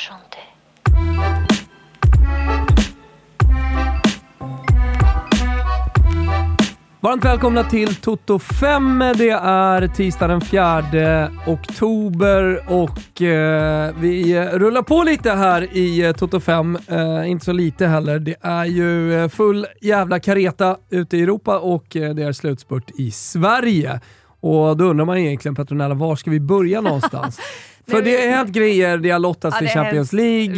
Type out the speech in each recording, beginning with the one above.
chanter. Varmt välkomna till Toto 5. Det är tisdag den 4 oktober och eh, vi eh, rullar på lite här i eh, Toto 5. Eh, inte så lite heller. Det är ju eh, full jävla kareta ute i Europa och eh, det är slutspurt i Sverige. Och då undrar man egentligen Petronella, var ska vi börja någonstans? För det har hänt grejer, det har lottats Ja, har Champions League,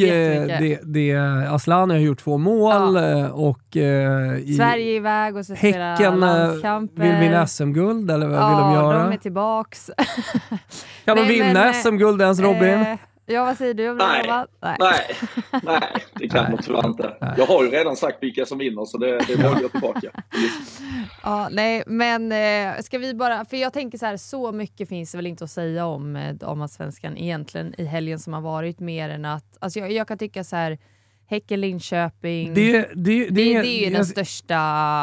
det, det, Asllani har gjort två mål Ja. eh, och eh, i, Sverige är iväg och så Häcken eh, vill vinna SM-guld, eller vad ja, vill de göra? de är tillbaks. Kan de Nej, vinna men, eh, SM-guld ens Robin? Eh, ja, vad säger du? Nej. Robban? Nej. Nej, nej, det kan man tyvärr inte. Jag har ju redan sagt vilka som vinner så det, det att gå tillbaka. Ja, nej, men eh, ska vi bara... För jag tänker så här, så mycket finns det väl inte att säga om eh, damallsvenskan egentligen i helgen som har varit, mer än att... Alltså jag, jag kan tycka så här, Häcken-Linköping... Det, det, det, Det, det, är ju det- den största,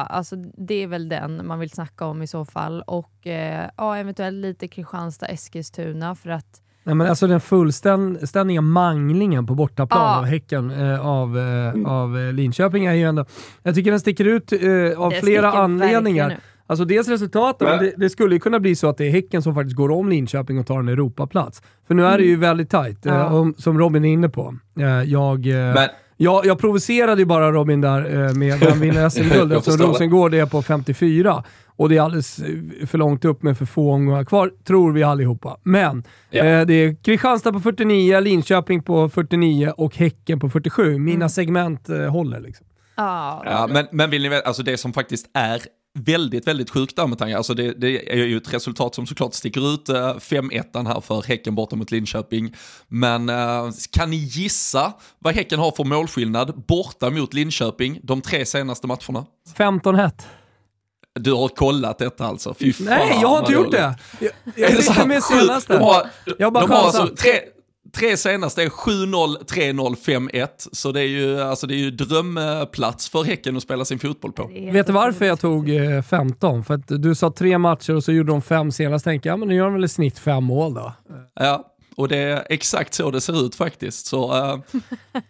alltså det är väl den man vill snacka om i så fall. Och eh, ja, eventuellt lite Kristianstad-Eskilstuna för att Nej, men alltså den fullständiga manglingen på bortaplan Ja. av Häcken eh, av, eh, av eh, Linköping är ju ändå... Jag tycker den sticker ut eh, av det flera anledningar. Alltså dels resultaten, Men- det, det skulle ju kunna bli så att det är Häcken som faktiskt går om Linköping och tar en Europaplats. För nu är det ju väldigt tajt, eh, Ja. om, som Robin är inne på. Eh, jag, eh, Men jag, jag provocerade ju bara Robin där eh, med vem vinner SM-guld eftersom. Rosengård är på 54 och det är alldeles eh, för långt upp med för få omgångar kvar, tror vi allihopa. Men Ja. eh, det är Kristianstad på 49, Linköping på 49 och Häcken på 47. Mina Mm. segment eh, håller liksom. Ja, Ja, men, men vill ni veta, alltså det som faktiskt är väldigt, väldigt sjukt där med tanke, alltså det, det är ju ett resultat som såklart sticker ut, eh, 5-1 här för Häcken borta mot Linköping. Men eh, kan ni gissa vad Häcken har för målskillnad borta mot Linköping de tre senaste matcherna? 15-1. Du har kollat detta alltså? Fy fan, Nej, jag har inte gjort det! Jag, jag sitter med senaste. De har, Jag bara de har alltså tre, tre senaste är 7-0, 3-0, 5-1. Så det är ju, alltså det är ju drömplats för Häcken att spela sin fotboll på. Vet du varför jag tog eh, 15? För att du sa tre matcher och så gjorde de fem senast. Tänkte jag, ja, men nu gör de väl i snitt fem mål då. Ja, och det är exakt så det ser ut faktiskt. Så eh,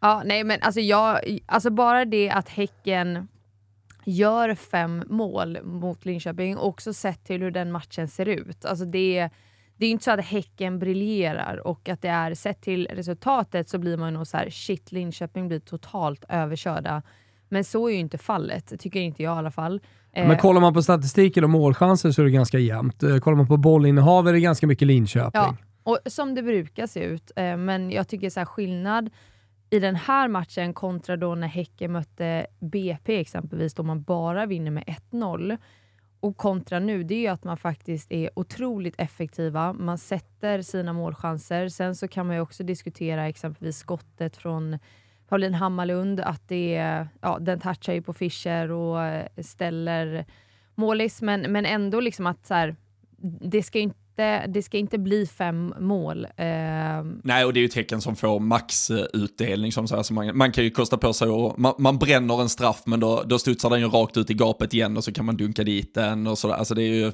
Ja, nej men alltså, jag, alltså bara det att Häcken gör fem mål mot Linköping, också sett till hur den matchen ser ut. Alltså det, det är inte så att Häcken briljerar och att det är sett till resultatet så blir man nog så här shit Linköping blir totalt överkörda. Men så är ju inte fallet, tycker inte jag i alla fall. Eh, Men kollar man på statistiken och målchanser så är det ganska jämnt. Eh, Kollar man på bollinnehav är det ganska mycket Linköping. Ja, och som det brukar se ut. Eh, men jag tycker så här skillnad i den här matchen kontra då när Häcken mötte BP exempelvis, då man bara vinner med 1-0. Och kontra nu, det är ju att man faktiskt är otroligt effektiva. Man sätter sina målchanser. Sen så kan man ju också diskutera exempelvis skottet från Pauline Hammarlund, att det är, ja, den touchar ju på Fischer och eh, ställer målis, men, men ändå liksom att så här, det ska inte det ska inte bli fem mål. Eh, nej, och det är ju tecken som får maxutdelning. Som så här, så man, man kan ju kosta på sig och man, man bränner en straff men då, då studsar den ju rakt ut i gapet igen och så kan man dunka dit den och sådär. Alltså det är ju,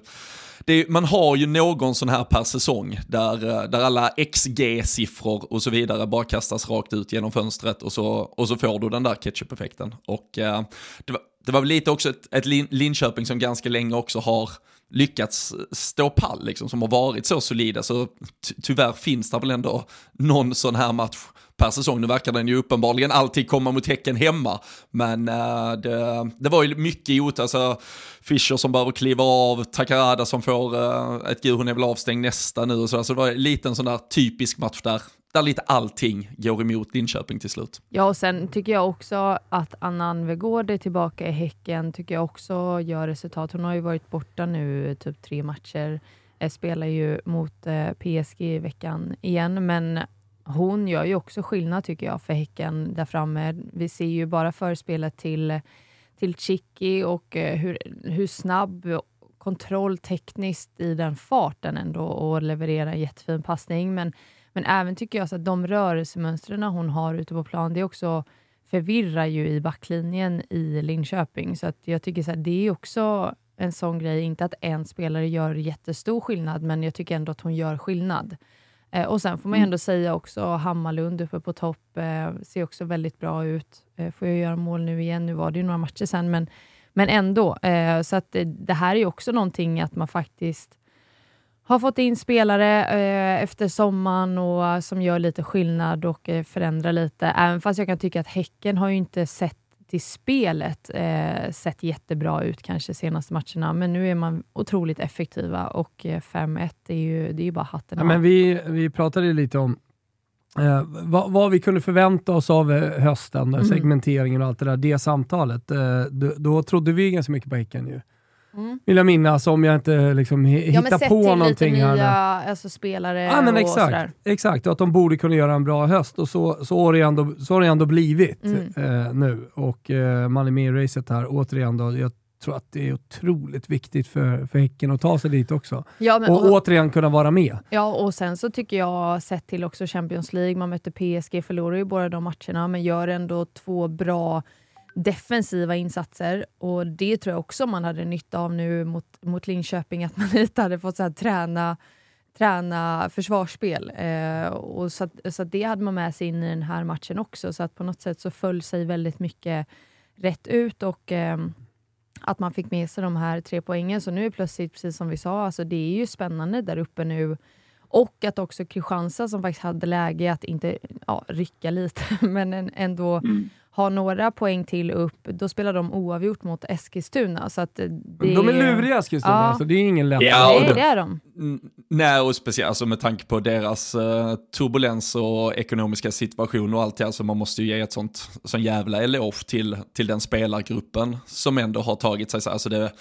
det är, man har ju någon sån här per säsong där, eh, där alla XG-siffror och så vidare bara kastas rakt ut genom fönstret och så, och så får du den där ketchup-effekten. Och eh, det, var, det var väl lite också ett, ett Lin, Linköping som ganska länge också har lyckats stå pall, liksom, som har varit så solida. Så ty tyvärr finns det väl ändå någon sån här match per säsong. Nu verkar den ju uppenbarligen alltid komma mot Häcken hemma. Men äh, det, det var ju mycket i alltså Fischer som behöver kliva av, Takarada som får äh, ett gult, hon är väl avstängd nästa nu och sådär. Så det var lite en sån där typisk match där, där lite allting går emot Linköping till slut. ja, och sen tycker jag också att Anna Anvegård är tillbaka i Häcken, tycker jag också gör resultat. Hon har ju varit borta nu typ tre matcher, eh, spelar ju mot eh, PSG i veckan igen, men hon gör ju också skillnad tycker jag för Häcken där framme. Vi ser ju bara förspelet till, till Chicky och eh, hur, hur snabb kontroll tekniskt i den farten ändå och leverera en jättefin passning. Men, men även tycker jag så att de rörelsemönstren hon har ute på plan, det också förvirrar ju i backlinjen i Linköping. Så att jag tycker så här, det är också en sån grej, inte att en spelare gör jättestor skillnad, men jag tycker ändå att hon gör skillnad. Eh, och sen får man Mm. ändå säga också Hammarlund uppe på topp, eh, ser också väldigt bra ut. Eh, får jag göra mål nu igen, nu var det ju några matcher sen, men, men ändå. Eh, så att det, det här är ju också någonting att man faktiskt har fått in spelare eh, efter sommaren och som gör lite skillnad och eh, förändrar lite. Även fast jag kan tycka att Häcken har ju inte sett till spelet eh, sett jättebra ut kanske senaste matcherna, men nu är man otroligt effektiva och eh, 5-1 är ju, det är ju bara hatten Ja, men vi, vi pratade lite om eh, vad, vad vi kunde förvänta oss av eh, hösten, Mm. segmenteringen och allt det där. Det samtalet, eh, då, då trodde vi ganska mycket på Häcken ju. Mm. Vill jag minnas, om jag inte liksom, Ja, hittar sett på någonting lite här. nya nu. alltså, spelare Ja, men och exakt, sådär. exakt, och att de borde kunna göra en bra höst och så, så, har, det ändå, så har det ändå blivit Mm. eh, nu. Och eh, man är med i racet här, återigen då, jag tror att det är otroligt viktigt för, för Häcken att ta sig dit också. Ja, men, och, återigen kunna vara med. Ja, och sen så tycker jag, sett till också Champions League, man mötte PSG, förlorar ju båda de matcherna, men gör ändå två bra defensiva insatser. Och det tror jag också man hade nytta av nu mot, mot Linköping, att man lite hade fått så här, träna, träna försvarsspel. Eh, och så att, så att det hade man med sig in i den här matchen också, så att på något sätt så föll sig väldigt mycket rätt ut och eh, att man fick med sig de här tre poängen. Så nu är plötsligt, precis som vi sa, alltså det är ju spännande där uppe nu. Och att också Kristianstad som faktiskt hade läge att inte ja, rycka lite, men ändå Mm ha några poäng till upp. Då spelar de oavgjort mot Eskilstuna. Så att det, De är luriga Eskilstuna, Ja. så det är ingen lätt. Ja, och det- det är de. Mm, Nej, och speciellt alltså med tanke på deras eh, turbulens och ekonomiska situation och allt det, alltså man måste ju ge ett sånt sån jävla eloge till, till den spelargruppen som ändå har tagit sig så alltså det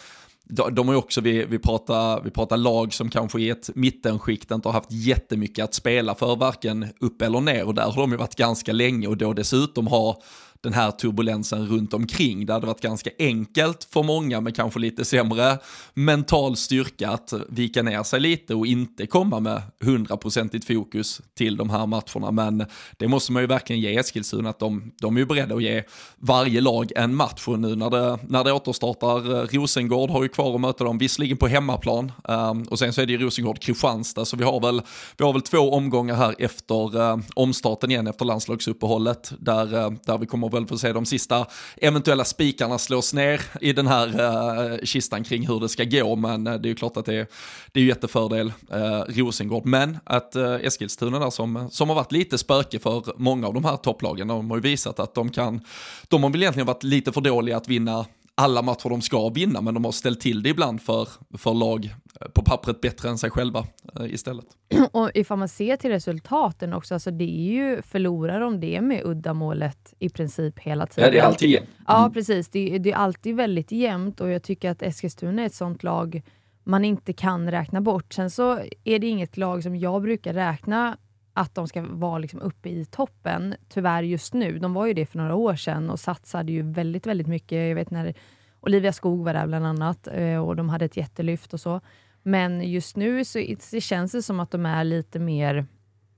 de, de har ju också, vi, vi, pratar, vi pratar lag som kanske i ett mittenskikt inte har haft jättemycket att spela för, varken upp eller ner, och där har de ju varit ganska länge och då dessutom har den här turbulensen runt omkring. Det hade varit ganska enkelt för många med kanske lite sämre mental styrka att vika ner sig lite och inte komma med hundraprocentigt fokus till de här matcherna. Men det måste man ju verkligen ge Eskilstuna att de, de är ju beredda att ge varje lag en match och nu när det, när det återstartar, eh, Rosengård har ju kvar att möta dem, visserligen på hemmaplan um, och sen så är det ju Rosengård-Kristianstad så vi har väl, vi har väl två omgångar här efter uh, omstarten igen efter landslagsuppehållet där, uh, där vi kommer väl få se de sista eventuella spikarna slås ner i den här uh, kistan kring hur det ska gå men uh, det är ju klart att det är, det är ju jättefördel uh, Rosengård. Men att uh, Eskilstuna där som, som har varit lite spöke för många av de här topplagen de har ju visat att de kan, de har väl egentligen varit lite för dåliga att vinna alla matcher de ska vinna, men de har ställt till det ibland för, för lag eh, på pappret bättre än sig själva eh, istället. Och ifall man ser till resultaten också, alltså det är ju förlorar de det med uddamålet i princip hela tiden. Ja, det är alltid jämnt. Ja, precis. Det, det är alltid väldigt jämnt och jag tycker att Eskilstuna är ett sånt lag man inte kan räkna bort. Sen så är det inget lag som jag brukar räkna att de ska vara liksom uppe i toppen, tyvärr just nu. De var ju det för några år sedan och satsade ju väldigt, väldigt mycket. Jag vet när Olivia Skog var där bland annat eh, och de hade ett jättelyft och så. Men just nu så det känns det som att de är lite mer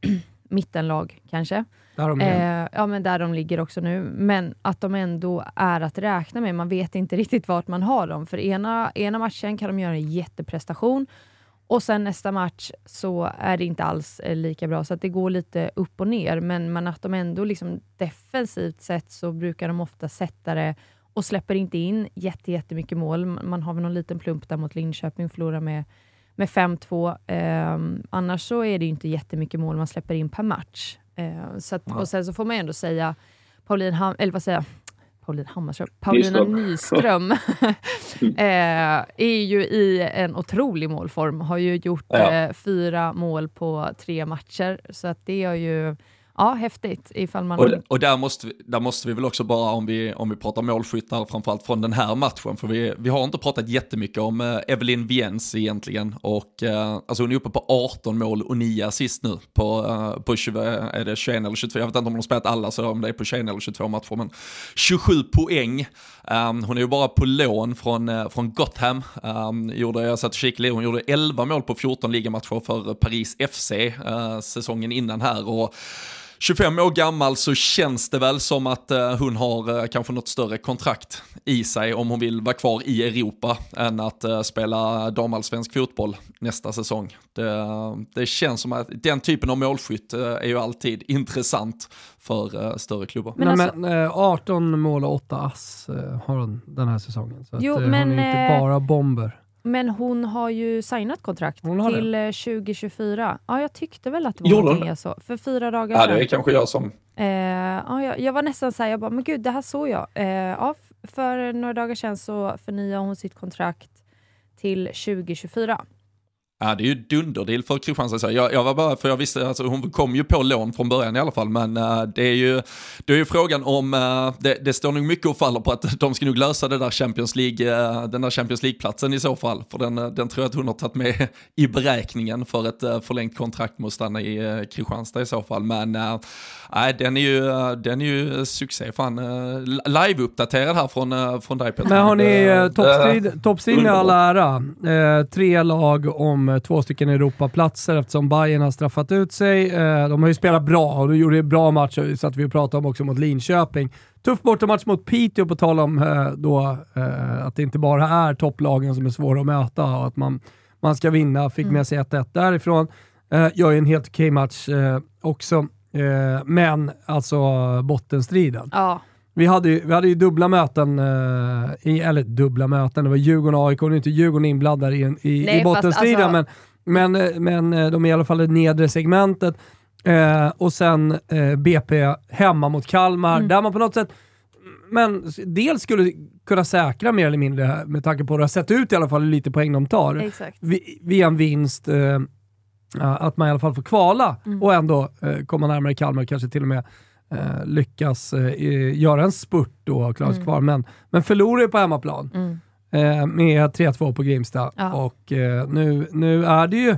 mittenlag kanske. Där de. Eh, ja, men där de ligger också nu. Men att de ändå är att räkna med. Man vet inte riktigt vart man har dem. För ena, ena matchen kan de göra en jätteprestation och sen nästa match så är det inte alls eh, lika bra. Så att det går lite upp och ner. Men, men att de ändå liksom defensivt sett så brukar de ofta sätta det och släpper inte in jätte, jättemycket mål. Man har väl någon liten plump där mot Linköping, förlorar med, med 5-2. Eh, annars så är det ju inte jättemycket mål man släpper in per match. Eh, så att, Och sen så får man ändå säga, Pauline eller vad säger jag? Pauline Hammarström, Paulina Nyström. Eh, är ju i en otrolig målform. Har ju gjort Ja. eh, fyra mål på tre matcher, så att det är ju ja, häftigt ifall man... Och, och där, måste vi, där måste vi väl också bara, om vi, om vi pratar målskyttar, framförallt från den här matchen, för vi, vi har inte pratat jättemycket om eh, Evelyn Viens egentligen, och eh, alltså hon är uppe på 18 mål och 9 assist nu på, eh, på 20, är det 21 eller 22, jag vet inte om hon har spelat alla, så om det är på 21 eller 22 matcher, men 27 poäng. Um, hon är ju bara på lån från, uh, från Gotham. Um, gjorde, jag satt och kikade, hon gjorde 11 mål på 14 ligamatcher för Paris FC uh, säsongen innan här. Och 25 år gammal så känns det väl som att uh, hon har uh, kanske något större kontrakt i sig om hon vill vara kvar i Europa än att uh, spela damallsvensk fotboll nästa säsong. Det, det, känns som att den typen av målskytt är ju alltid intressant för större klubbar. Men, alltså, men 18 mål och 8 ass har hon den här säsongen. Så jo, att, men, hon är inte bara bomber. Men hon har ju signat kontrakt till det. 2024. Ja, jag tyckte väl att det var någonting jag såg. För fyra dagar sedan. Ja, det är kanske jag som... Eh, ja, jag, jag, var nästan såhär, jag bara, men gud, det här såg jag. Eh, ja, för några dagar sedan så förnyade hon sitt kontrakt till 2024. Ja, det är ju dunderdeal för Kristianstad. Jag, jag var bara, för jag visste, alltså, hon kom ju på lån från början i alla fall, men uh, det är ju, det är ju frågan om, uh, det, det, står nog mycket och faller på att de ska nog lösa det där Champions League, uh, den där Champions League-platsen i så fall, för den, den tror jag att hon har tagit med i beräkningen för ett förlängt kontrakt med att stanna i Kristianstad i så fall, men nej, den är ju, den är ju succé, fan, live-uppdaterad här från, från dig Peter. Men har ni toppstrid, toppstrid med all ära, tre lag om två stycken Europaplatser eftersom Bayern har straffat ut sig. Eh, de har ju spelat bra och de gjorde bra matcher, så att vi pratade om också mot Linköping. Tuff bortamatch mot Piteå på tal om eh, då, eh, att det inte bara är topplagen som är svåra att möta och att man, man ska vinna. Fick mm. med sig 1-1 därifrån. Gör ju en helt okej match också. Men alltså bottenstriden. Ja. Vi hade, ju, vi hade ju dubbla möten, eh, i, eller dubbla möten, det var Djurgården och AIK, nu är inte Djurgården inblandad i, i, Nej, i bottenstriden, alltså... men, men, eh, men eh, de är i alla fall det nedre segmentet. Eh, och sen eh, BP hemma mot Kalmar, mm. där man på något sätt men dels skulle kunna säkra mer eller mindre, med tanke på hur det har sett ut i alla fall, lite poäng de tar, Exakt. via en vinst. Eh, att man i alla fall får kvala mm. och ändå eh, komma närmare Kalmar, kanske till och med eh, lyckas eh, göra en spurt då och klara sig mm. kvar, men, men förlorar ju på hemmaplan mm. eh, med 3-2 på Grimsta. Ja. Och eh, nu, nu är det ju...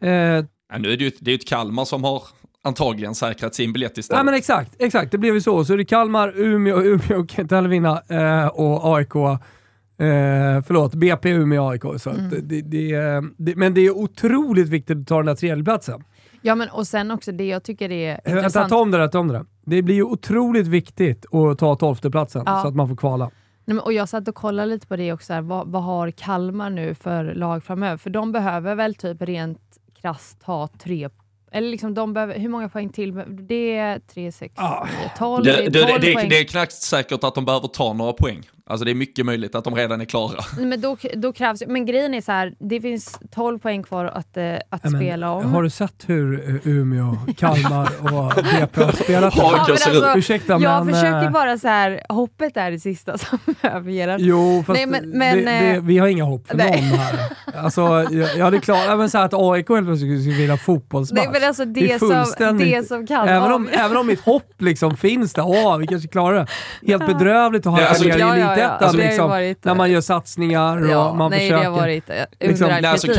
Eh, ja, nu är det ju det är ett Kalmar som har antagligen säkrat sin biljett istället. Ja men exakt, exakt. Det blev ju så. Så är det Kalmar, Umeå, Umeå kan inte heller vinna eh, och AIK Eh, förlåt, BP, Umeå, AIK. Så mm. det, det, det, men det är otroligt viktigt att ta den där tredjeplatsen. Ja, men och sen också det jag tycker är eh, intressant. Ta om det där, ta om det där. Det blir ju otroligt viktigt att ta tolfteplatsen ja. så att man får kvala. Nej, men, och jag satt och kollade lite på det också, här, vad, vad har Kalmar nu för lag framöver? För de behöver väl typ rent krasst ha tre eller liksom de behöver, hur många poäng till? Det är 3, 6, 9, 12, det, det, 12 det, poäng. Det är knappt säkert att de behöver ta några poäng. Alltså det är mycket möjligt att de redan är klara. Men, då, då krävs, men grejen är så här, det finns 12 poäng kvar att, äh, att ja, spela om. Har du sett hur eh, Umeå, Kalmar och BP har spelat? Ja, alltså, Ursäkta, jag men, försöker äh, bara så här, hoppet är det sista som överger Jo, fast Nej, men, men, det, det, vi har inga hopp för nej. någon här. Alltså, jag, jag hade klart, men så här, att AIK helt plötsligt skulle vinna fotbollsmatch. Nej, men alltså det, det, som, det som kan även om, även om mitt hopp liksom finns där, åh, vi kanske klarar det. Helt bedrövligt att ha alltså, ner i elitettan. Ja, ja. Liksom, varit, när man gör satsningar och ja, man nej, försöker. Det har varit eh, liksom, nej, alltså,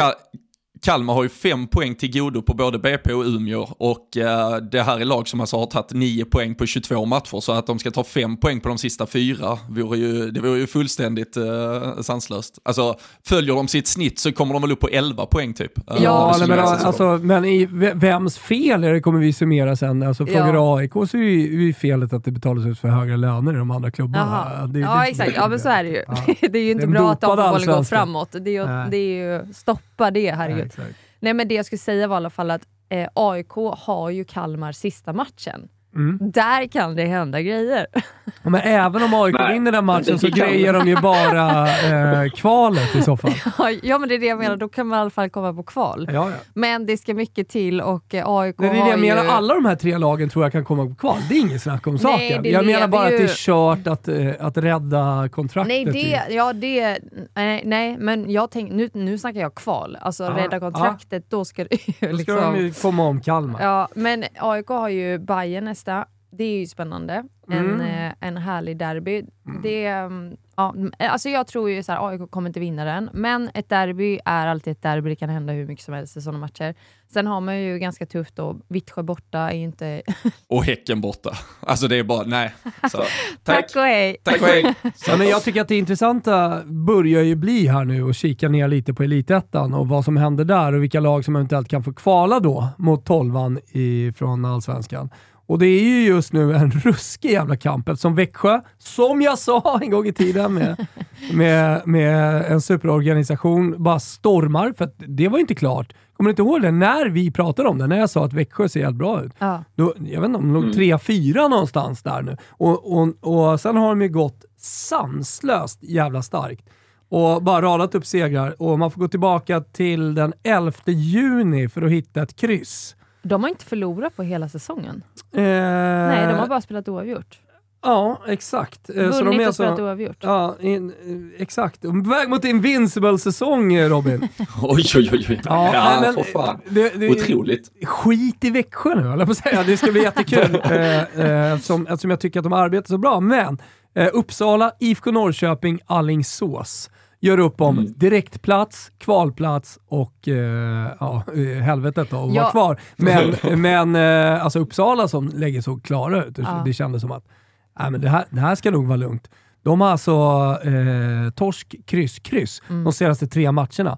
Kalmar har ju fem poäng till godo på både BP och Umeå och eh, det här är lag som alltså har tagit nio poäng på 22 matcher så att de ska ta fem poäng på de sista fyra vore ju, det vore ju fullständigt eh, sanslöst. Alltså följer de sitt snitt så kommer de väl upp på 11 poäng typ. Ja, ja men, alltså, men i vems fel är det kommer vi summera sen. Alltså frågar ja. AIK så är ju felet att det betalas ut för högre löner i de andra klubbarna. Det, ja det, exakt, ja men så är det ju. Ja. det är ju inte bra att damfotbollen går framåt. Det är, ju, det är ju, stoppa det, herregud. Exakt. Nej men det jag skulle säga var i alla fall att eh, AIK har ju Kalmar sista matchen. Mm. Där kan det hända grejer. Men även om AIK vinner den matchen så grejer de ju bara eh, kvalet i så fall. Ja, men det är det jag menar. Då kan man i alla fall komma på kval. Ja, ja. Men det ska mycket till och eh, AIK det är det jag menar. Alla de här tre lagen tror jag kan komma på kval. Det är inget snack om saken. Jag menar bara ju... att det är kört att, eh, att rädda kontraktet. Nej, det, ja, det, nej, nej, men jag tänk, nu, nu snackar jag kval. Alltså ja, rädda kontraktet, då ska det ju... Då ska de ju liksom- komma om Kalmar. Ja, men AIK har ju Bayern nästa det är ju spännande. Mm. En, eh, en härlig derby. Mm. Det, mm, ja, alltså jag tror ju att AIK kommer inte vinna den, men ett derby är alltid ett derby. Det kan hända hur mycket som helst i sådana matcher. Sen har man ju ganska tufft då. Vittsjö borta är inte... och Häcken borta. Alltså det är bara, nej. Så, tack. tack och hej. Tack och hej. ja, men jag tycker att det intressanta börjar ju bli här nu och kika ner lite på elitettan och vad som händer där och vilka lag som eventuellt kan få kvala då mot tolvan från allsvenskan. Och det är ju just nu en ruskig jävla kamp eftersom Växjö, som jag sa en gång i tiden med, med, med en superorganisation, bara stormar. För det var inte klart. Kommer du inte ihåg det? När vi pratade om det, när jag sa att Växjö ser helt bra ut. Ja. Då, jag vet inte om de låg 3-4 någonstans där nu. Och, och, och sen har de ju gått sanslöst jävla starkt. Och bara radat upp segrar. Och man får gå tillbaka till den 11 juni för att hitta ett kryss. De har inte förlorat på hela säsongen. Eh, Nej, de har bara spelat oavgjort. Ja, exakt. Eh, Vunnit så de är och alltså, spelat oavgjort. Ja, in, eh, exakt. Väg mot Invincible-säsong, eh, Robin. Oj, oj, oj. oj. Ja, Ja, nej, för fan. det, det, Otroligt. skit i Växjö nu, jag på säga. Det ska bli jättekul eh, eh, eftersom, eftersom jag tycker att de arbetar så bra. Men eh, Uppsala, IFK Norrköping, Allingsås gör upp om Mm. direktplats, kvalplats och eh, ja, eh, helvetet då, att vara Ja. kvar. Men, men eh, alltså Uppsala som lägger så klara ut, Ja. det kändes som att nej, men det, här, det här ska nog vara lugnt. De har alltså eh, torsk, kryss, kryss Mm. de senaste tre matcherna.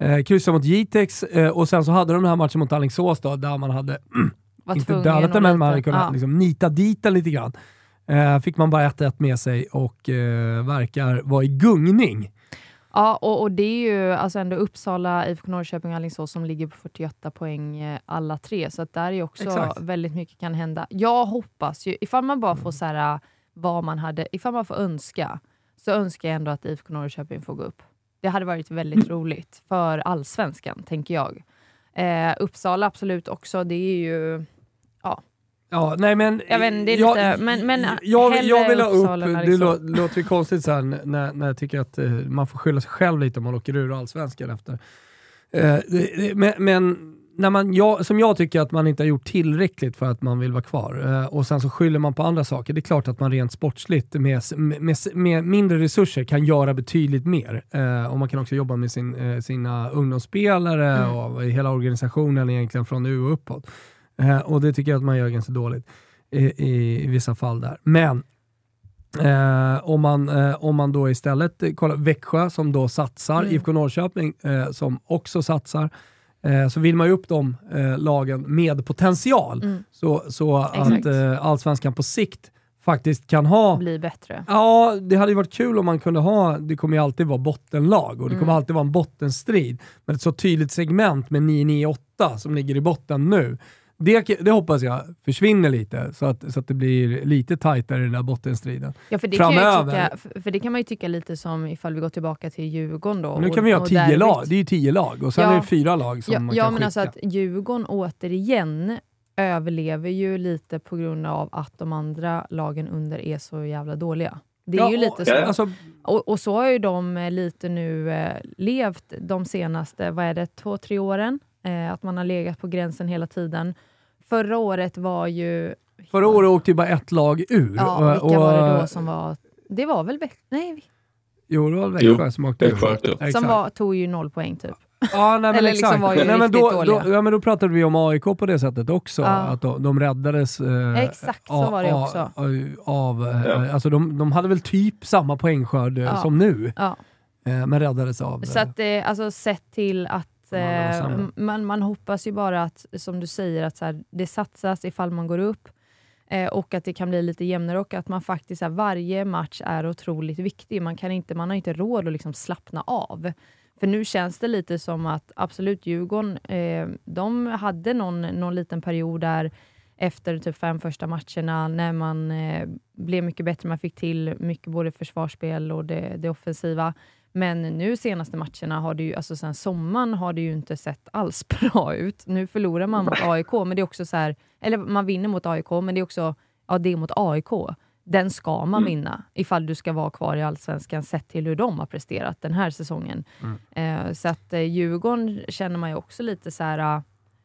Eh, kryssade mot Jitex eh, och sen så hade de den här matchen mot Alingsås då, där man hade Var inte dödat den, men man hade kunnat ja. liksom, nita dit den lite grann. Eh, fick man bara 1-1 med sig och eh, verkar vara i gungning. Ja, och, och det är ju alltså ändå Uppsala, IFK Norrköping och Alingsås som ligger på 48 poäng eh, alla tre. Så att där är ju också Exakt. väldigt mycket kan hända. Jag hoppas ju, ifall man bara Mm. får så här, vad man hade, ifall man får önska, så önskar jag ändå att IFK Norrköping får gå upp. Det hade varit väldigt Mm. roligt för allsvenskan, tänker jag. Eh, Uppsala absolut också, det är ju... Ja, nej men... Jag vet inte, det jag, lite- men- men jag, jag vill ha upp, Uppsala än det Alingsås. lå, låter ju konstigt så här, när, när jag tycker att eh, man får skylla sig själv lite om man åker ur allsvenskan efter. Eh, det, det, men men när man, jag, som jag tycker att man inte har gjort tillräckligt för att man vill vara kvar eh, och sen så skyller man på andra saker. Det är klart att man rent sportsligt med, med, med, mindre resurser kan göra betydligt mer. Och man kan också jobba med sin, sina ungdomsspelare Mm. och hela organisationen egentligen från nu och uppåt. Eh, och det tycker jag att man gör ganska dåligt i, i, i vissa fall där. Men eh, om, man, eh, om man då istället eh, kollar Växjö som då satsar, Mm. IFK Norrköping eh, som också satsar, eh, så vill man ju upp de eh, lagen med potential. Mm. Så, så att allsvenskan på sikt faktiskt kan ha bli bättre. Ja, det hade ju varit kul om man kunde ha, det kommer ju alltid vara bottenlag och det kommer Mm. alltid vara en bottenstrid. Men ett så tydligt segment med 9-9-8 som ligger i botten nu, det, det hoppas jag försvinner lite så att, så att det blir lite tajtare i den där bottenstriden. Ja, för det, kan jag Framöver. tycka, för- det kan man ju tycka lite som ifall vi går tillbaka till Djurgården då. nu och- kan vi ha tio lag, det är ju tio lag och sen Ja. är det fyra lag som Ja, man ja kan men skicka. alltså att Djurgården återigen överlever ju lite på grund av att de andra lagen under är så jävla dåliga. Det är Ja, ju och- lite så. ja, ja. Alltså, Och, och så har ju de eh, lite nu eh, levt de senaste, vad är det, två, tre åren. Eh, att man har legat på gränsen hela tiden. Förra året var ju... förra året åkte ju bara ett lag ur. Ja, vilka och, var det då som var... Det var väl Växjö? Nej, Jo, det var Växjö som åkte ur. Som var, tog ju noll poäng typ. Ja, nej, men Eller exakt. liksom var ju nej, men då, dåliga. Då, ja, men då pratade vi om AIK på det sättet också. Ja. Att de, de räddades eh, Exakt, så var det också. av, eh, Ja. alltså de, de hade väl typ samma poängskörd eh, Ja. som nu, Ja. eh, men räddades av... Så eh, att det, alltså sett till att Var eh, man, man hoppas ju bara att, som du säger, att så här, det satsas ifall man går upp eh, och att det kan bli lite jämnare och att man faktiskt, här, varje match är otroligt viktig. Man, kan inte, man har inte råd att liksom slappna av. För nu känns det lite som att absolut Djurgården, eh, de hade någon, någon liten period där efter typ fem första matcherna när man eh, blev mycket bättre. Man fick till mycket både försvarsspel och det, det offensiva. Men nu senaste matcherna, har det ju, alltså sen sommaren, har det ju inte sett alls bra ut. Nu förlorar man mot AIK, men det är också så här, eller man vinner mot AIK, men det är också, ja det är mot AIK. Den ska man vinna ifall du ska vara kvar i Allsvenskan sett till hur de har presterat den här säsongen. Eh, så att eh, Djurgården känner man ju också lite så här, ah,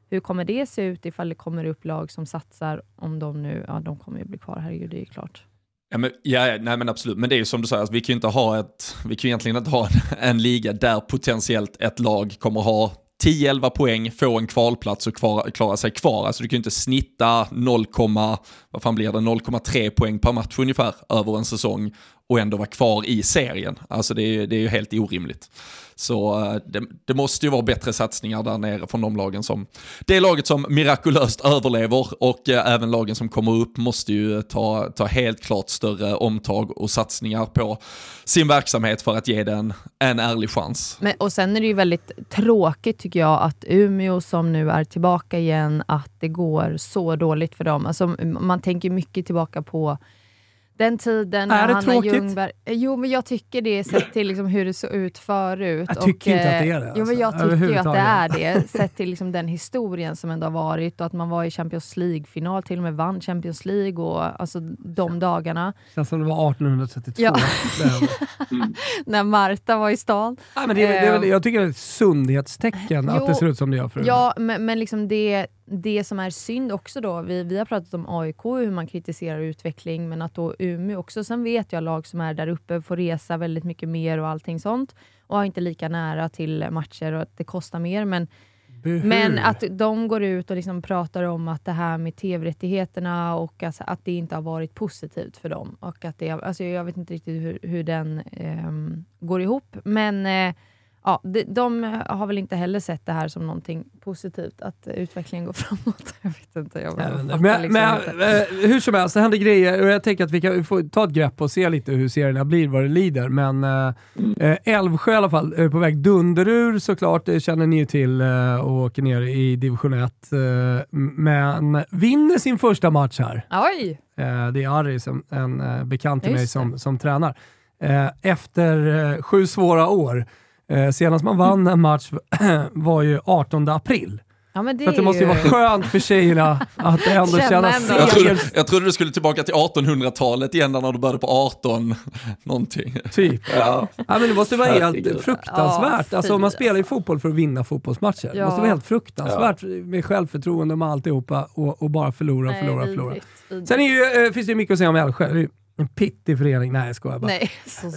hur kommer det se ut ifall det kommer upp lag som satsar om de nu, ja de kommer ju bli kvar, herregud det är ju klart. Ja, men, ja, nej men absolut, men det är ju som du säger, alltså, vi kan ju inte ha ett, vi kan ju egentligen inte ha en, en liga där potentiellt ett lag kommer ha 10-11 poäng, få en kvalplats och kvar, klara sig kvar. Alltså du kan ju inte snitta 0, vad fan blir det, 0,3 poäng per match ungefär över en säsong och ändå vara kvar i serien. Alltså det är, det är ju helt orimligt. Så eh, det, det, måste ju vara bättre satsningar där nere från de lagen som, det laget som mirakulöst överlever och eh, även lagen som kommer upp måste ju ta, ta helt klart större omtag och satsningar på sin verksamhet för att ge den en ärlig chans. Men, och sen är det ju väldigt tråkigt tycker jag att Umeå som nu är tillbaka igen, att det går så dåligt för dem. Alltså, man tänker mycket tillbaka på den tiden är det Hanna tråkigt? Ljungberg... Jo, men jag tycker det sett till liksom hur det såg ut förut. Jag tycker och, inte att det är eh, det, Jo, men jag alltså, tycker ju att det är det, sett till liksom den historien som ändå har varit och att man var i Champions League-final, till och med vann Champions League och alltså de dagarna. Känns som det var 1832. Ja. Där. När Marta var i stan. Nej, men det är, det är väl, jag tycker det är ett sundhetstecken att Jo, det ser ut som det gör för Ja, men, men liksom det, det som är synd också då, vi, vi har pratat om AIK, hur man kritiserar utveckling, men att då Umeå också, sen vet jag lag som är där uppe får resa väldigt mycket mer och allting sånt och har inte lika nära till matcher och att det kostar mer. Men, Buhu. men att de går ut och liksom pratar om att det här med tv-rättigheterna och alltså att det inte har varit positivt för dem. Och att det, alltså jag vet inte riktigt hur, hur den ehm, går ihop, men eh, ja, de, de har väl inte heller sett det här som någonting positivt, att eh, utvecklingen går framåt. Jag vet inte. Jag Men, liksom men inte. eh, hur som helst, det händer grejer och jag tänker att vi kan få ta ett grepp och se lite hur serierna blir, vad det lider. Men eh, eh, Älvsjö i alla fall, är på väg dunderur såklart, det känner ni ju till eh, och åker ner i division 1. Eh, men vinner sin första match här. Oj! Eh, det är Harry, som, en eh, bekant till mig, som, som tränar. Eh, efter eh, sju svåra år. Eh, senast man vann en match var ju 18 april. Ja, men det Så det måste ju vara skönt för tjejerna att ändå Känna känna ändå. Jag trodde, jag trodde du skulle tillbaka till 1800-talet igen när du började på 18 någonting. typ. Ja. Ja, men det måste vara helt fruktansvärt. Ja, alltså, man spelar ju fotboll för att vinna fotbollsmatcher. Det Ja. måste vara helt fruktansvärt med självförtroende med alltihopa och, och bara förlora och Nej, förlora och förlora. vidrigt, vidrigt. Sen är ju, eh, finns det ju mycket att säga om Älvsjö. En pittig förening. Nej, jag skojar bara. Nej, så...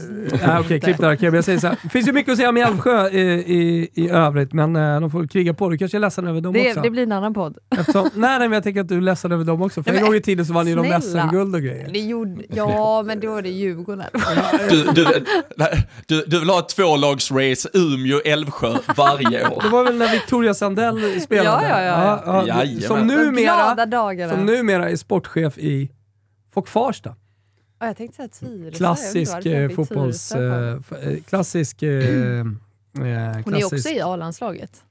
Nej, Okej, klipp där. Men jag säger så här. Det finns ju mycket att säga om Älvsjö i, i, i övrigt, men eh, de får kriga på. Du kanske är ledsen över dem det, också? det blir en annan podd. Eftersom, nej, nej, men jag tänker att du är ledsen över dem också. För Nej, en gång i tiden så vann ju de. SM-guld och grejer. Det gjorde, ja, men då var det Djurgården. Du, du, du, du vill ha ett tvålagsrace Umeå-Älvsjö varje år. Det var väl när Victoria Sandell spelade? Ja, ja, ja, ja. Jajamän. som, numera, som numera är sportchef i Fock Farsta. Ja, jag tänkte säga Tyresö. Klassisk eh, fotbolls... Mig. Eh, f- eh, klassisk... Eh, eh, Hon är klassisk- också i A-landslaget.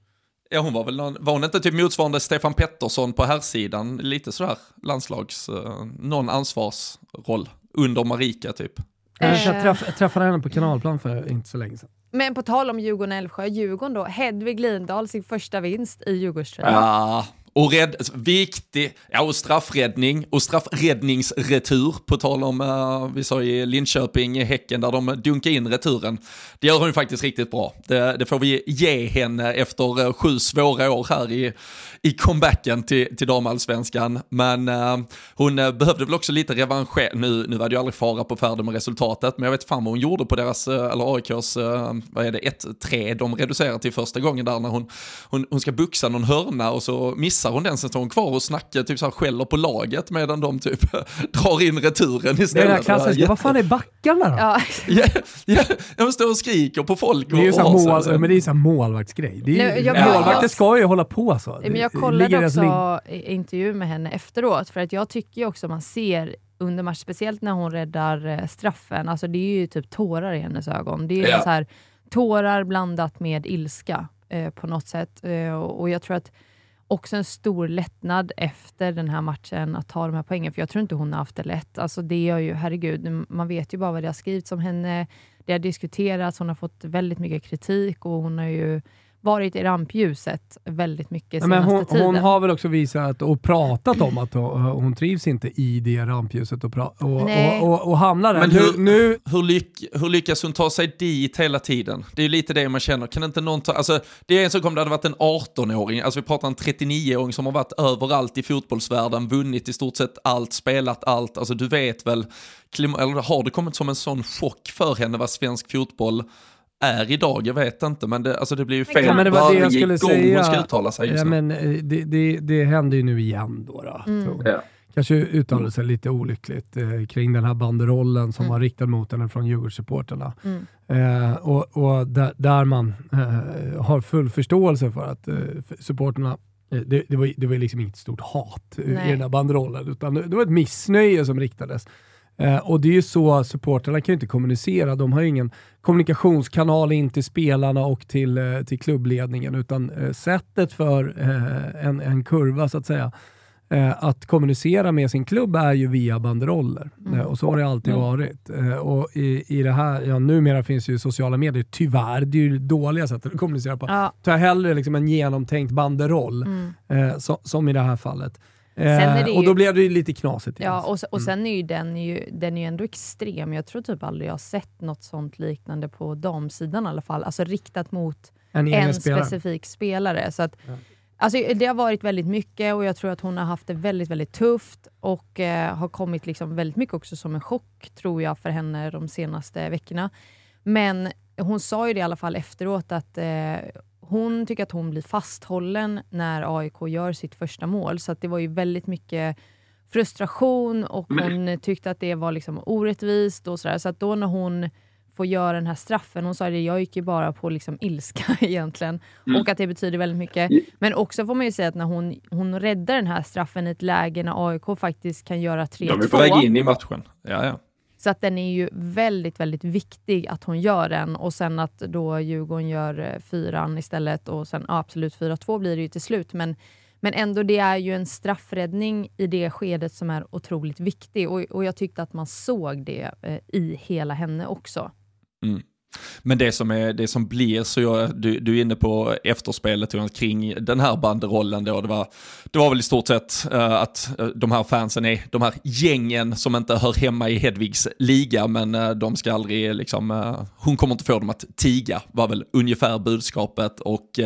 Ja, hon var väl någon, var hon inte typ motsvarande Stefan Pettersson på herrsidan? Lite sådär landslags, eh, någon ansvarsroll under Marika typ. Jag Eh. träff, träffade henne på kanalplan för inte så länge sedan. Men på tal om Djurgården-Älvsjö, Djurgården då, Hedvig Lindahl sin första vinst i Djurgårdströjan. Ja, och rädd, viktig, ja och straffräddning och straffräddningsretur på tal om, uh, vi sa i Linköping, Häcken där de dunkade in returen. Det gör hon ju faktiskt riktigt bra. Det, det får vi ge henne efter eh, sju svåra år här i, i comebacken till, till damallsvenskan. Men uh, hon behövde väl också lite revansch. Nu, nu var det ju aldrig fara på färden med resultatet, men jag vet fan vad hon gjorde på deras, eller AIKs, uh, vad är det, 1-3 de reducerar till första gången där när hon, hon, hon ska buxa någon hörna och så missar hon den, sen står hon kvar och snackar, typ så här skäller på laget medan de typ drar in returen istället. Det är klassiska, vad fan är backarna då? Ja. Ja, ja, de står och skriker på folk. Det är ju och- så här och mål, men det är ju så här målvaktsgrej. Det är ju, Nej, jag- målvakter jag- ska ju hålla på så. Men jag kollade också intervju med henne efteråt, för att jag tycker ju också man ser under match, speciellt när hon räddar eh, straffen, alltså det är ju typ tårar i hennes ögon. Det är ju Ja. så här, tårar blandat med ilska eh, på något sätt. Eh, och och jag tror att också en stor lättnad efter den här matchen att ta de här poängen, för jag tror inte hon har haft det lätt. Alltså det är ju, herregud, man vet ju bara vad det har skrivits om henne, det har diskuterats, hon har fått väldigt mycket kritik och hon har ju varit i rampljuset väldigt mycket senaste men hon, tiden. hon har väl också visat och pratat om att hon, hon trivs inte i det rampljuset och, och, och, och, och hamnar där. Men nu, hur- nu, Hur, lyck, hur lyckas hon ta sig dit hela tiden? Det är ju lite det man känner. Kan inte någon ta, alltså, det är en sak om det hade varit en 18-åring, alltså vi pratar en 39-åring som har varit överallt i fotbollsvärlden, vunnit i stort sett allt, spelat allt. Alltså du vet väl, eller har det kommit som en sån chock för henne vad svensk fotboll är idag? Jag vet inte, men det, alltså det blir ju fel Ja, men det var det jag varje skulle gång säga. hon ska uttala sig just ja, nu. men, eh, det, det, det händer ju nu igen då. då Mm. Ja. kanske uttalade sig lite olyckligt eh, kring den här banderollen som Mm. var riktad mot henne från Djurgårdssupporterna. Mm. Eh, och och där, där man eh, har full förståelse för att eh, supporterna eh, det, det, var, det var liksom inget stort hat i Nej. den här banderollen, utan det var ett missnöje som riktades. Eh, och det är ju så, supportrarna kan ju inte kommunicera. De har ju ingen kommunikationskanal in till spelarna och till, eh, till klubbledningen, utan eh, sättet för en, en kurva så att säga, att kommunicera med sin klubb är ju via banderoller. Mm. Och så har det alltid Mm. varit. Och i, i det här, ja, numera finns ju sociala medier, tyvärr, det är ju dåliga sätt att kommunicera på. Ja. Ta hellre liksom en genomtänkt banderoll, Mm. så, som i det här fallet. Eh, ju- Och då blev det ju lite knasigt. igen. Ja, och, och Mm. sen är ju den, ju den är ju ändå extrem. Jag tror typ aldrig jag har sett något sånt liknande på damsidan i alla fall. Alltså riktat mot en en spelare. specifik spelare. Så att, Ja. alltså, det har varit väldigt mycket och jag tror att hon har haft det väldigt, väldigt tufft och eh, har kommit liksom väldigt mycket också som en chock, tror jag, för henne de senaste veckorna. Men hon sa ju det i alla fall efteråt att eh, hon tycker att hon blir fasthållen när AIK gör sitt första mål. Så att det var ju väldigt mycket frustration och hon tyckte att det var liksom orättvist. och sådär. Så att då när hon får göra den här straffen, hon sa det, jag gick ju bara på liksom ilska egentligen. Mm. Och att det betyder väldigt mycket. Men också får man ju säga att när hon, hon räddar den här straffen i ett läge när AIK faktiskt kan göra 3-2. De är på väg in i matchen. Ja, ja. Så att den är ju väldigt, väldigt viktig att hon gör den och sen att då Djurgården gör eh, fyran istället och sen ja, absolut 4-2 blir det ju till slut. Men, men ändå, det är ju en straffräddning i det skedet som är otroligt viktig och, och jag tyckte att man såg det eh, i hela henne också. Mm. Men det som, är, det som blir så, jag, du, du är inne på efterspelet kring den här banderollen då, det var, det var väl i stort sett uh, att eh, de här fansen är de här gängen som inte hör hemma i Hedvigs liga, men uh, de ska aldrig liksom, uh, hon kommer inte få dem att tiga, var väl ungefär budskapet. Och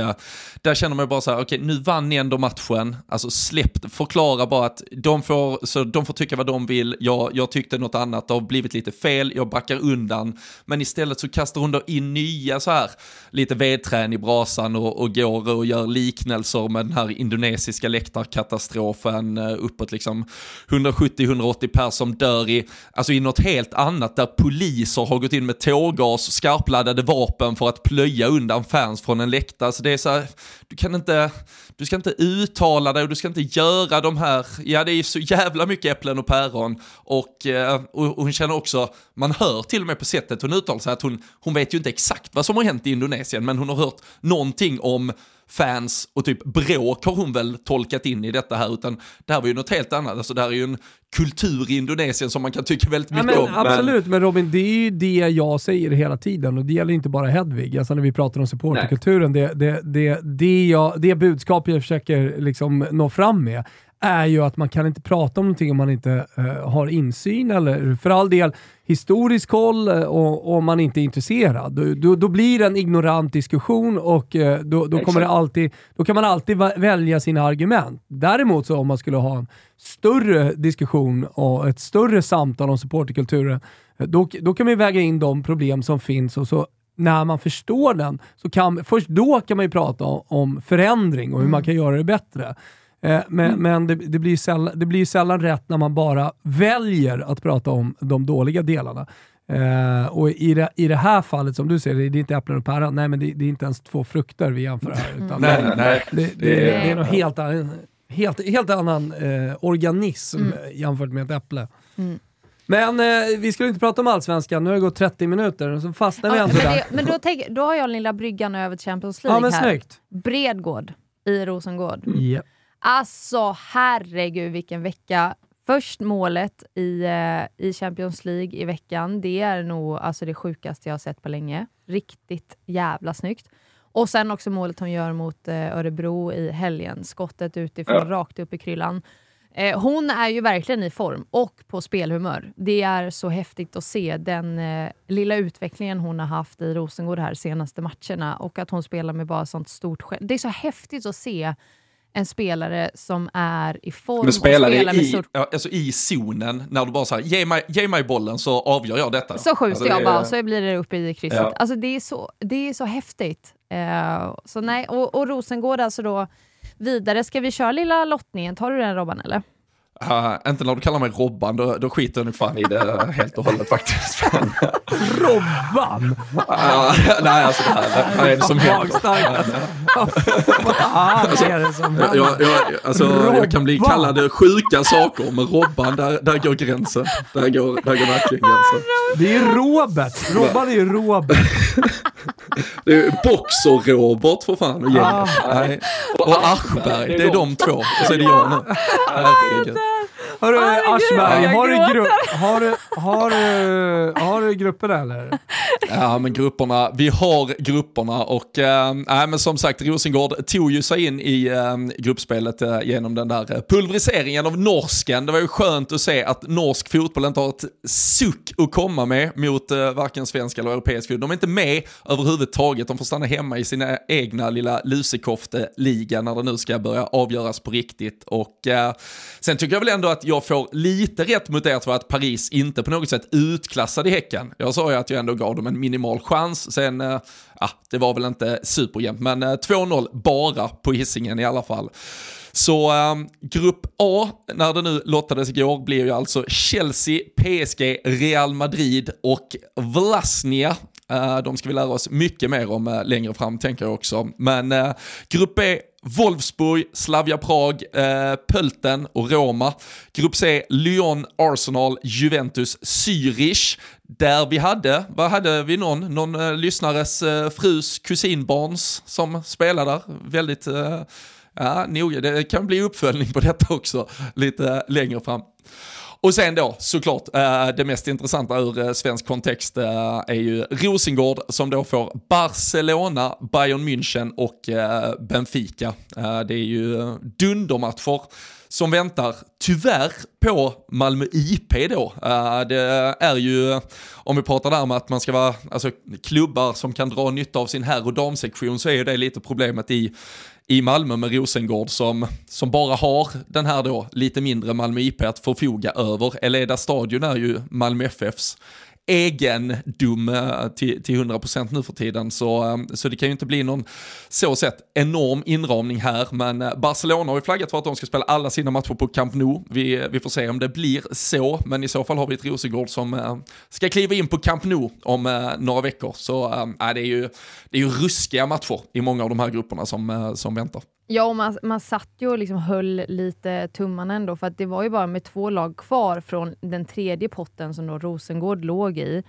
där känner man ju bara så här, okej nu vann ni ändå matchen, alltså släpp, förklara bara att de får, så de får tycka vad de vill, jag, jag tyckte något annat, det har blivit lite fel, jag backar undan, men istället så kastar hon då in nya så här, lite vedträn i brasan och, och går och gör liknelser med den här indonesiska läktarkatastrofen eh, uppåt liksom 170-180 pers som dör i, alltså i något helt annat där poliser har gått in med tårgas, skarpladdade vapen för att plöja undan fans från en läktare. Så det är så här, du kan inte, du ska inte uttala dig och du ska inte göra de här, ja det är så jävla mycket äpplen och päron. Eh, och, och hon känner också, man hör till och med på sättet hon uttalar sig att hon, hon vet ju inte exakt vad som har hänt i Indonesien men hon har hört någonting om fans och typ bråk har hon väl tolkat in i detta här utan det här var ju något helt annat, alltså det här är ju en kultur i Indonesien som man kan tycka väldigt Ja, mycket men, om. absolut, men Robin, det är ju det jag säger hela tiden och det gäller inte bara Hedvig. Alltså när vi pratar om supporterkulturen, det, det, det, det, jag, det budskap jag försöker liksom nå fram med är ju att man kan inte prata om någonting om man inte eh, har insyn eller för all del historisk koll eh, och om man inte är intresserad. Då, då, då blir det en ignorant diskussion och eh, då, då, kommer det alltid, då kan man alltid välja sina argument. Däremot så om man skulle ha en större diskussion och ett större samtal om supporterkulturen, eh, då, då kan man väga in de problem som finns och så när man förstår den, så kan, först då kan man ju prata om, om förändring och hur man kan göra det bättre. Eh, men men det, det, blir sällan, det blir sällan rätt när man bara väljer att prata om de dåliga delarna. Eh, och i det, i det här fallet, som du säger, det är inte äpplen och päron. Nej, men det, det är inte ens två frukter vi jämför här. Utan Nej, det, nej. det, det, det är något helt, annan- helt, helt annan eh, organism Mm. jämfört med ett äpple. Mm. Men eh, vi skulle inte prata om allsvenskan, nu har det gått 30 minuter och så fastnar vi Ja, ändå där. men då, tänk, då har jag lilla bryggan över Champions Ja League men här. snyggt. Bredgård i Rosengård. Ja. Alltså herregud vilken vecka. Först målet i, eh, i Champions League i veckan, det är nog alltså det sjukaste jag har sett på länge. Riktigt jävla snyggt. Och sen också målet hon gör mot eh, Örebro i helgen. Skottet utifrån, Ja. rakt upp i kryllan. Eh, hon är ju verkligen i form och på spelhumör. Det är så häftigt att se den lilla utvecklingen hon har haft i Rosengård här senaste matcherna och att hon spelar med bara sånt stort själv. Det är så häftigt att se en spelare som är i form Men spelar och spelar i, stort... ja, alltså i zonen, när du bara säger ge mig, ge mig bollen så avgör jag detta. Så skjuter Alltså, jag bara och så blir det uppe i krysset. Ja. Alltså det är så, det är så häftigt. Eh, så nej, och, och Rosengård alltså då vidare. Ska vi köra lilla lottningen? Tar du den Robban eller? Uh, inte när du kallar mig Robban, då, då skiter jag nog fan i det helt och hållet faktiskt. Robban? Uh, nej, alltså det här, vad är det som händer? Vad fan är det som Jag, jag, jag, alltså, jag kan bli kallad sjuka saker, men Robban, där, där går gränsen. Där går, där går verkligen gränsen. Det är Robert. Robban är ju Robert. Det är Boxer-Robert för fan och gänget. Ah. Och Aschberg, det är de två. Och så är det jag nu. Herregud. Hörru Aschberg, har du, grupp, har, du, har, du, har du grupper eller? Ja, men grupperna, vi har grupperna och äh, nej, men som sagt, Rosengård tog ju sig in i äh, gruppspelet äh, genom den där pulveriseringen av norsken. Det var ju skönt att se att norsk fotboll inte har ett suck att komma med mot äh, varken svensk eller europeisk fotboll. De är inte med överhuvudtaget, de får stanna hemma i sina egna lilla lusekofte-liga när det nu ska börja avgöras på riktigt. Och äh, sen tycker jag väl ändå att jag får lite rätt mot er för att Paris inte på något sätt utklassade Häcken. Jag sa ju att jag ändå gav dem en minimal chans. Sen, äh, ja, det var väl inte superjämnt, men eh, äh, 2-0 bara på hissingen i alla fall. Så äh, grupp A, när det nu lottades igår, blir ju alltså Chelsea, PSG, Real Madrid och Vlasnia. Eh, de ska vi lära oss mycket mer om eh, längre fram, tänker jag också. Men eh, grupp B, Wolfsburg, Slavia Prag, eh, Pölten och Roma. Grupp C, Lyon, Arsenal, Juventus, Zürich. Där vi hade, vad hade vi någon? Någon eh, lyssnares eh, frus kusinbarns som spelade där. Väldigt, eh, ja, noga. Det kan bli uppföljning på detta också lite eh, längre fram. Och sen då såklart eh, det mest intressanta ur eh, svensk kontext eh, är ju Rosengård som då får Barcelona, Bayern München och Benfica. Det är ju dundermatcher som väntar, tyvärr, på Malmö IP då. Det är ju, om vi pratar där med att man ska vara, alltså klubbar som kan dra nytta av sin herr och damsektion så är ju det lite problemet i i Malmö med Rosengård som, som bara har den här då lite mindre Malmö IP att förfoga över. Eleda stadion är ju Malmö FFs egendom eh, till, till 100% nu för tiden. Så, ehm, så det kan ju inte bli någon så sett enorm inramning här. Men eh, Barcelona har ju flaggat för att de ska spela alla sina matcher på Camp Nou. Vi, eh, vi får se om det blir så, men i så fall har vi ett Rosengård som ska kliva in på Camp Nou om några veckor. Så äh, det, är ju, det är ju ruskiga matcher i många av de här grupperna som, som väntar. Ja, och man, man satt ju och liksom höll lite tummarna ändå, för att det var ju bara med två lag kvar från den tredje potten som då Rosengård låg i,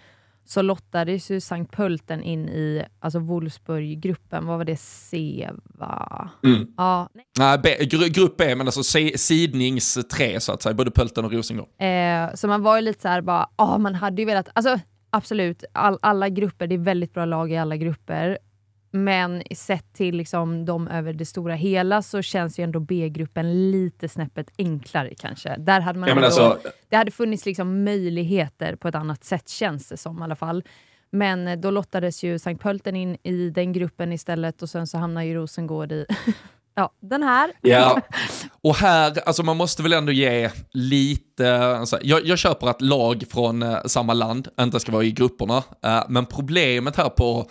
så lottades ju Sankt Pölten in i alltså Wolfsburg-gruppen. Vad var det? C, va? Mm. Ja, nej. B, gru, grupp B, men alltså si- sidnings tre så att säga, både Pölten och Rosengård. Eh, så man var ju lite så här bara, ah, man hade ju velat, alltså absolut, all, alla grupper, det är väldigt bra lag i alla grupper. Men sett till liksom de över det stora hela så känns ju ändå B-gruppen lite snäppet enklare kanske. Där hade man Ja, ändå, alltså- Det hade funnits liksom möjligheter på ett annat sätt känns det som i alla fall. Men då lottades ju Sankt Pölten in i den gruppen istället och sen så hamnar ju Rosengård i ja, den här. Ja, och här, alltså man måste väl ändå ge lite, alltså, jag, jag köper att lag från eh, samma land inte ska vara i grupperna, eh, men problemet här på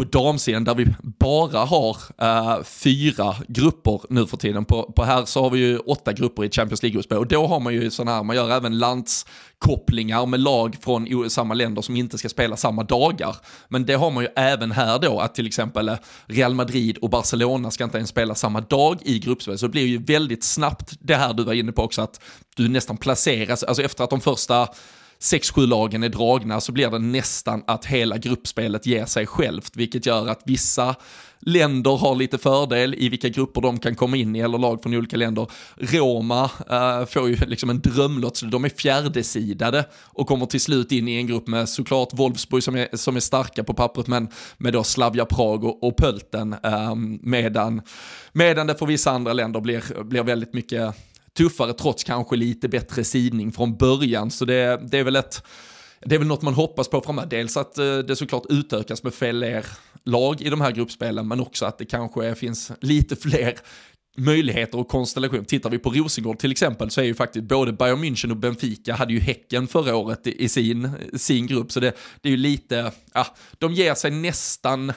på damsidan där vi bara har uh, fyra grupper nu för tiden. På, på här så har vi ju åtta grupper i Champions League-gruppspel och då har man ju sådana här, man gör även landskopplingar med lag från samma länder som inte ska spela samma dagar. Men det har man ju även här då, att till exempel eh, Real Madrid och Barcelona ska inte ens spela samma dag i gruppspel. Så det blir ju väldigt snabbt det här du var inne på också, att du nästan placeras, alltså efter att de första sex, sju lagen är dragna så blir det nästan att hela gruppspelet ger sig självt, vilket gör att vissa länder har lite fördel i vilka grupper de kan komma in i, eller lag från olika länder. Roma äh, får ju liksom en drömlott, så de är fjärdesidade och kommer till slut in i en grupp med såklart Wolfsburg som är, som är starka på pappret, men med då Slavia Prag och, och Pölten, äh, medan, medan det för vissa andra länder blir, blir väldigt mycket tuffare trots kanske lite bättre sidning från början. Så det, det är väl ett det är väl något man hoppas på framöver. Dels att eh, det såklart utökas med fler lag i de här gruppspelen, men också att det kanske finns lite fler möjligheter och konstellation. Tittar vi på Rosengård till exempel så är ju faktiskt både Bayern München och Benfica hade ju Häcken förra året i, i sin, sin grupp. Så det, det är ju lite, ja, de ger sig nästan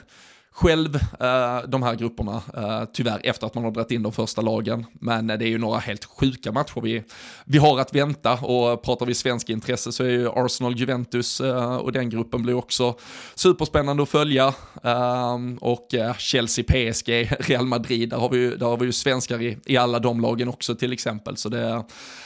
själv eh, de här grupperna, eh, tyvärr, efter att man har dragit in de första lagen. Men eh, det är ju några helt sjuka matcher vi, vi har att vänta och pratar vi svensk intresse så är ju Arsenal, Juventus eh, och den gruppen blir också superspännande att följa. Ehm, och eh, Chelsea, PSG, Real Madrid, där har vi ju, där har vi ju svenskar i, i alla de lagen också till exempel. Så det,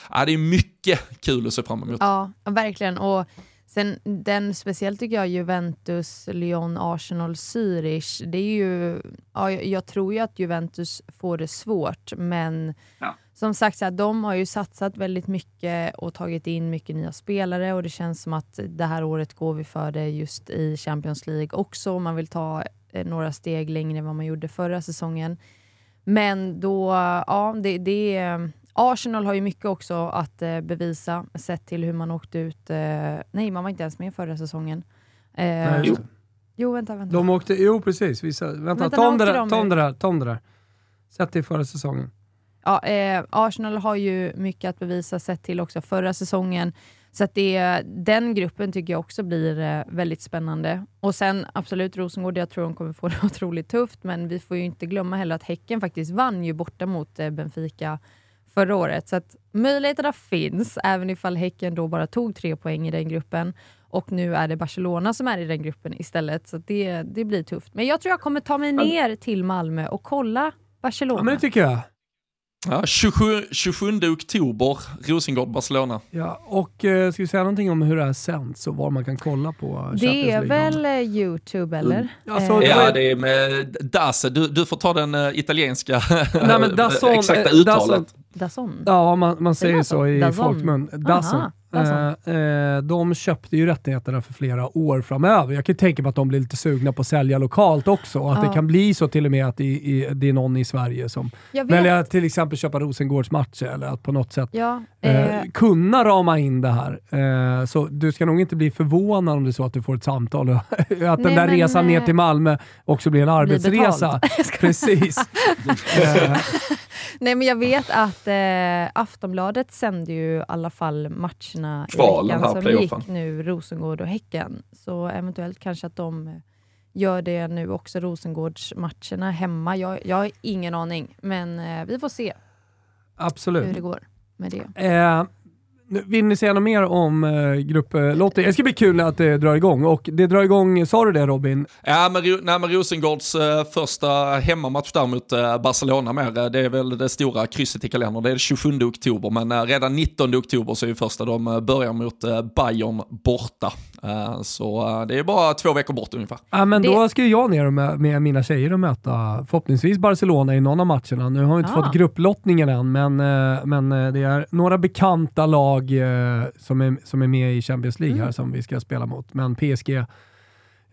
ja, det är mycket kul att se fram emot. Ja, verkligen. Och Sen den speciellt tycker jag Juventus, Lyon, Arsenal, Zürich. Det är ju, ja, jag tror ju att Juventus får det svårt, men ja. som sagt, så här, de har ju satsat väldigt mycket och tagit in mycket nya spelare och det känns som att det här året går vi för det just i Champions League också. Man vill ta eh, några steg längre än vad man gjorde förra säsongen. Men då, ja, det, det, Arsenal har ju mycket också att eh, bevisa, sett till hur man åkte ut. Eh, nej, man var inte ens med förra säsongen. Eh, nej, jo. jo, vänta, vänta. De åkte, jo, precis. Vissa, vänta, vänta ta, om det där, ta om det där. Ta om det där. Sett till förra säsongen. Ja, eh, Arsenal har ju mycket att bevisa sett till också förra säsongen. Så att det, den gruppen tycker jag också blir eh, väldigt spännande. Och sen absolut Rosengård, jag tror de kommer få det otroligt tufft, men vi får ju inte glömma heller att Häcken faktiskt vann ju borta mot eh, Benfica förra året. Så att möjligheterna finns, även ifall Häcken då bara tog tre poäng i den gruppen. Och nu är det Barcelona som är i den gruppen istället, så det, det blir tufft. Men jag tror jag kommer ta mig ner till Malmö och kolla Barcelona. Ja, men det tycker jag. Ja, 27, 27 oktober, Rosengård-Barcelona. Ja, och uh, ska vi säga någonting om hur det här sänds och var man kan kolla på Det är väl uh, Youtube eller? Mm. Alltså, uh, ja, det är med Dasse. Du, du får ta den uh, italienska Nej, men Dasson, exakta uttalet. Dasson? Ja, man, man säger så i folkmun. Dasson. Eh, eh, de köpte ju rättigheterna för flera år framöver. Jag kan tänka mig att de blir lite sugna på att sälja lokalt också. Och att ja. det kan bli så till och med att det, i, det är någon i Sverige som väljer att till exempel köpa Rosengårds matcher eller att på något sätt ja, eh, eh, kunna rama in det här. Eh, så du ska nog inte bli förvånad om det är så att du får ett samtal och att Nej, den där men, resan ner till Malmö också blir en arbetsresa. Precis. Nej men jag vet att eh, Aftonbladet sände ju i alla fall matcherna Kvalen, i veckan som gick nu, Rosengård och Häcken. Så eventuellt kanske att de gör det nu också, Rosengårdsmatcherna hemma. Jag, jag har ingen aning, men eh, vi får se Absolut. hur det går med det. Eh, vill ni säga något mer om eh, grupplottning? Det ska bli kul att eh, det drar igång. Och det drar igång, sa du det Robin? Ja, men, nej, men Rosengårds eh, första hemmamatch där mot eh, Barcelona mer, eh, det är väl det stora krysset i kalendern. Det är 27 oktober, men eh, redan 19 oktober så är ju första de eh, börjar mot eh, Bayern borta så det är bara två veckor bort ungefär. Ja, men det... då ska jag ner med, med, mina tjejer och möta förhoppningsvis Barcelona i någon av matcherna. Nu har vi inte ah. fått grupplottningen än, men, men det är några bekanta lag eh, som, är, som är med i Champions League mm. här som vi ska spela mot. Men PSG,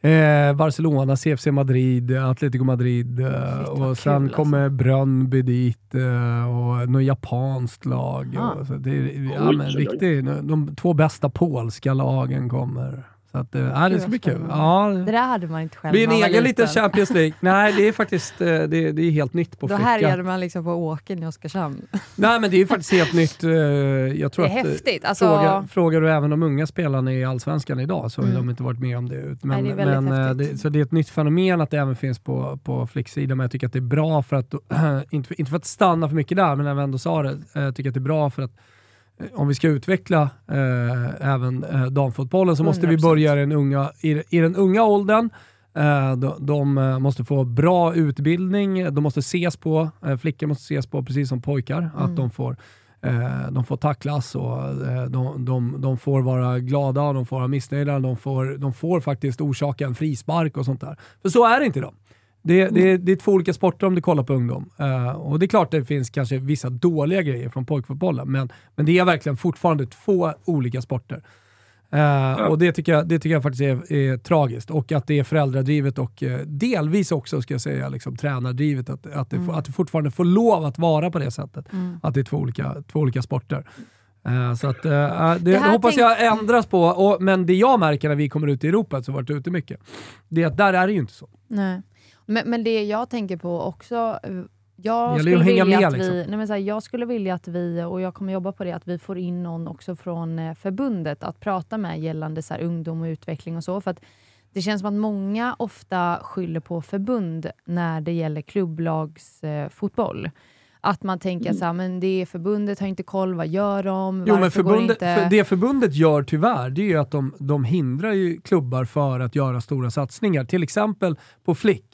eh, Barcelona, CFC Madrid, Atletico Madrid eh, och sen kul, kommer alltså. Brönnby dit eh, och något japanskt lag. Ah. Och, så det är, ja, men, riktigt, de två bästa polska lagen kommer. Så att, äh, det ska bli kul. Ja, det där hade man inte själv Det blir en egen liten Champions League. Nej, det är faktiskt eh, det, det är helt nytt på Då flicka. härjade man liksom på åken i Oskarshamn. Nej, men det är faktiskt helt nytt. Eh, jag tror det är att, häftigt. Alltså... Frågar, frågar du även de unga spelarna i Allsvenskan idag så har mm. de inte varit med om det. Men, Nej, det är men det, så det är ett nytt fenomen att det även finns på, på flicksidan, men jag tycker att det är bra för att, inte, inte för att stanna för mycket där, men när vi ändå sa det, jag tycker att det är bra för att Eh, om vi ska utveckla eh, även eh, damfotbollen så 100%. måste vi börja i den unga, i, i den unga åldern. Eh, de, de, eh, måste få bra utbildning, de måste ses på, eh, flickor måste ses på precis som pojkar, mm. att de får de får tacklas och de, de, de får vara glada, de får vara missnöjda, de får, de får faktiskt orsaka en frispark och sånt där. För så är det inte idag. Det, det, det är två olika sporter om du kollar på ungdom. Uh, och det är klart att det finns kanske vissa dåliga grejer från pojkfotbollen, men, men det är verkligen fortfarande två olika sporter. Uh, ja. Och det tycker, jag, det tycker jag faktiskt är, är tragiskt. Och att det är föräldradrivet och uh, delvis också, ska jag säga, liksom, tränardrivet. Att, att, det, mm. att det fortfarande får lov att vara på det sättet. Mm. Att det är två olika, två olika sporter. Uh, så att, det, det hoppas jag ändras på. Och, men det jag märker när vi kommer ut i Europa, så varit ute mycket, det är att där är det ju inte så. Nej. Men, men det jag tänker på också, eh, jag skulle, vilja med, att vi, liksom. nej men så här, jag skulle vilja att vi, och jag kommer jobba på det, att vi får in någon också från eh, förbundet att prata med gällande så här, ungdom och utveckling och så. För att det känns som att många ofta skyller på förbund när det gäller klubblagsfotboll. Att man tänker Mm. så här, men det förbundet har inte koll, vad gör de? Jo, men förbundet, inte... för det förbundet gör tyvärr, det är ju att de, de hindrar klubbar för att göra stora satsningar. Till exempel på Flick.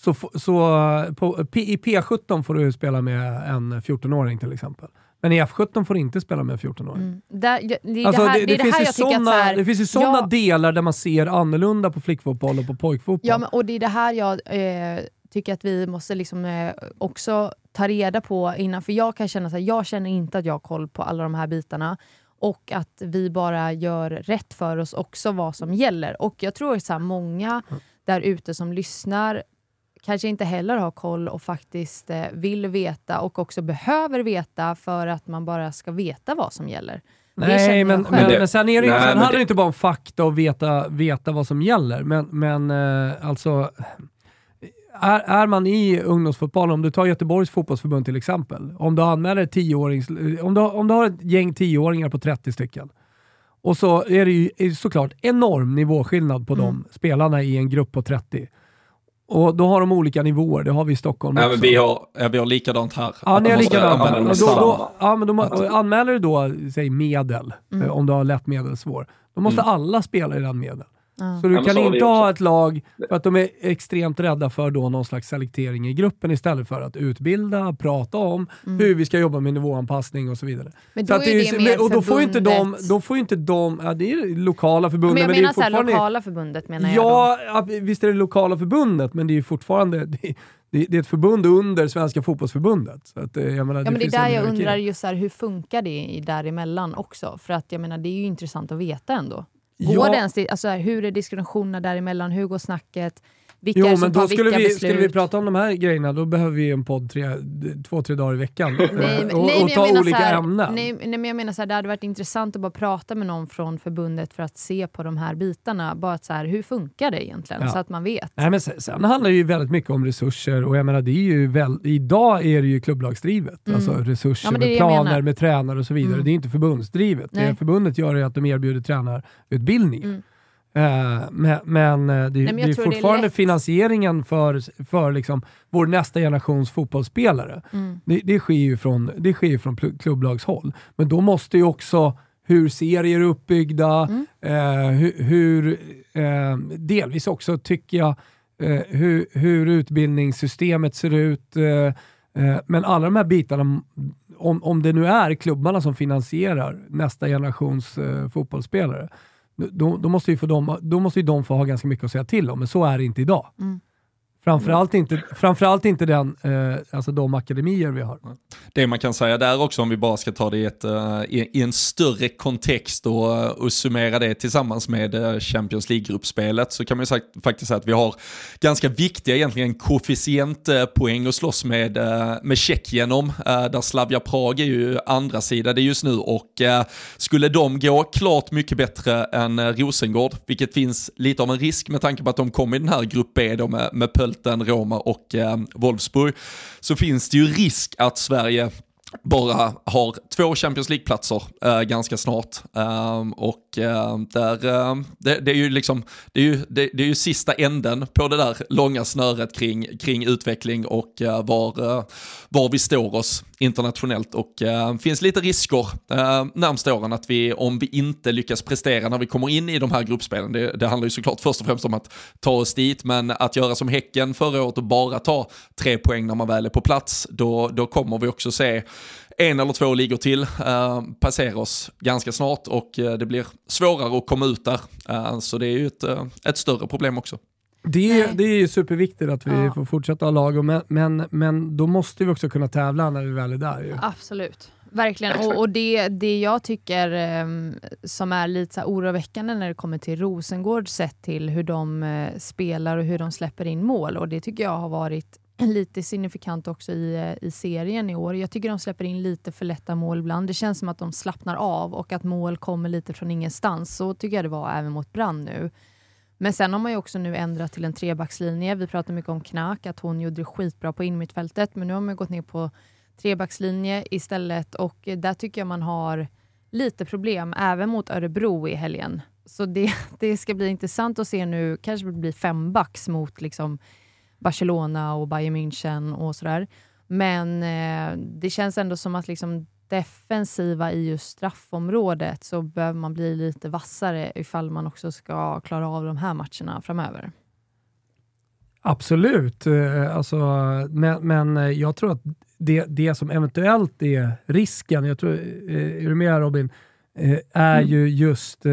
Så, så eh, på, I P17 får du spela med en 14-åring till exempel. Men i F17 får du inte spela med en 14-åring. Mm. Det, det, Alltså, det, det, det finns ju såna- här, det finns ju sådana ja, delar där man ser annorlunda på flickfotboll och på pojkfotboll. Ja, men, och det är det här jag eh, tycker att vi måste liksom, eh, också ta reda på innan. För jag kan känna så här, jag känner inte att jag har koll på alla de här bitarna. Och att vi bara gör rätt för oss också vad som gäller. Och jag tror att många där ute som lyssnar kanske inte heller har koll och faktiskt eh, vill veta och också behöver veta för att man bara ska veta vad som gäller. Nej, men, men, men sen, är det, Nej, sen men handlar det inte bara om fakta och veta, veta vad som gäller, men, men eh, alltså är, är man i ungdomsfotboll, om du tar Göteborgs fotbollsförbund till exempel, om du anmäler 10-årings, om du, om du har ett gäng 10-åringar på 30 stycken, och så är det ju är såklart enorm nivåskillnad på de spelarna i en grupp på 30. Och då har de olika nivåer, det har vi i Stockholm Ja, också. men vi, har, ja, vi har likadant här. Ja, ni har likadant. Då, då, ja, men då, och anmäler du då, säg medel, eh, om du har lätt medel svår, då måste alla spela i den medel. Ja. Så du men kan så inte ha ett lag för att de är extremt rädda för då någon slags selektering i gruppen istället för att utbilda, prata om hur vi ska jobba med nivåanpassning och så vidare. Mm. Men Så då att är ju- det mer och då får ju inte de, då får ju inte de, ja det är lokala Men förbundet, jag men, menar det är så här, fortfarande... lokala förbundet menar jag. Ja, ja, visst är det lokala förbundet, men det är ju fortfarande det, det, det är ett förbund under Svenska fotbollsförbundet. Så att, eh, jag menar, Ja, men det är där jag undrar just så här, hur funkar det däremellan också? För att jag menar, det är ju intressant att veta ändå. Går Ja. det ens, alltså, hur är diskussionerna däremellan? Hur går snacket? Vilka Jo, det som men tar då skulle vilka vi, beslut? skulle vi prata om de här grejerna, då behöver vi en podd tre, två, tre dagar i veckan. Nej, men- och, nej, och ta olika här, ämnen. Nej, nej, men jag menar så här, det hade varit intressant att bara prata med någon från förbundet för att se på de här bitarna. Bara att så här, hur funkar det egentligen? Ja. Så att man vet. Nej, men sen, sen handlar det ju väldigt mycket om resurser och jag menar, det är ju väl, idag är det ju klubblagsdrivet. Alltså resurser Mm. Ja, det med det planer, med tränare och så vidare. Mm. Det är inte förbundsdrivet. Det Nej. förbundet gör är att de erbjuder tränarutbildning. Mm. Eh, men, men eh, det, men det är tror det är fortfarande finansieringen för, för liksom vår nästa generations fotbollsspelare. Mm. Det, det sker ju från, det sker från klubblagshåll. Men då måste ju också hur serier är uppbyggda, Mm. eh, hur, hur eh, delvis också tycker jag, eh, hur, hur utbildningssystemet ser ut. Eh, men alla de här bitarna, om, om det nu är klubbarna som finansierar nästa generations fotbollsspelare, då, då, måste ju få dem, då måste ju de få ha ganska mycket att säga till om, men så är det inte idag. Mm. Framförallt inte, framförallt inte den, eh, alltså de akademier vi har. Det man kan säga där också, om vi bara ska ta det i, ett, uh, i, i en större kontext och, uh, och summera det tillsammans med uh, Champions League-gruppspelet, så kan man ju sagt, faktiskt säga att vi har ganska viktiga egentligen koefficientpoäng att slåss med, med Tjeckien om, där Slavia Prag är ju andra sidan det just nu och skulle de gå klart mycket bättre än Rosengård, vilket finns lite av en risk med tanke på att de kom i den här grupp B då med, med Pölten, Roma och eh, Wolfsburg, så finns det ju risk att Sverige bara har två Champions League-platser eh, ganska snart. Ehm, och eh, där, eh, det, det, är ju liksom, det, är ju, det, det är ju sista änden på det där långa snöret kring, kring utveckling och eh, var, eh, var vi står oss internationellt. Och eh, finns lite risker eh, närmsta åren att vi, om vi inte lyckas prestera när vi kommer in i de här gruppspelen, det, det handlar ju såklart först och främst om att ta oss dit, men att göra som Häcken förra året och bara ta tre poäng när man väl är på plats, då, då kommer vi också se en eller två ligor till eh, passera oss ganska snart och eh, det blir svårare att komma ut där. Eh, så det är ju ett, eh, ett större problem också. Det, är- det är ju superviktigt att vi Ja. får fortsätta ha lag, men, men, men då måste vi också kunna tävla när vi väl är där. Ju. Absolut. Verkligen. Och, och det, det jag tycker ehm, som är lite så oroväckande när det kommer till Rosengård sett till hur de eh, spelar och hur de släpper in mål. Och det tycker jag har varit lite signifikant också i, eh, i serien i år. Jag tycker de släpper in lite för lätta mål ibland. Det känns som att de slappnar av och att mål kommer lite från ingenstans. Så tycker jag det var även mot Brann nu. Men sen har man ju också nu ändrat till en trebackslinje. Vi pratar mycket om Knack, att hon gjorde det skitbra på innermittfältet, men nu har man gått ner på trebackslinje istället och där tycker jag man har lite problem, även mot Örebro i helgen. så det, det ska bli intressant att se nu, kanske det blir fem backs mot liksom Barcelona och Bayern München och sådär. Men eh, det känns ändå som att liksom defensiva i just straffområdet så behöver man bli lite vassare ifall man också ska klara av de här matcherna framöver. Absolut, eh, alltså, men, men jag tror att det, det som eventuellt är risken, jag tror, eh, är du med Robin, eh, är mm. ju just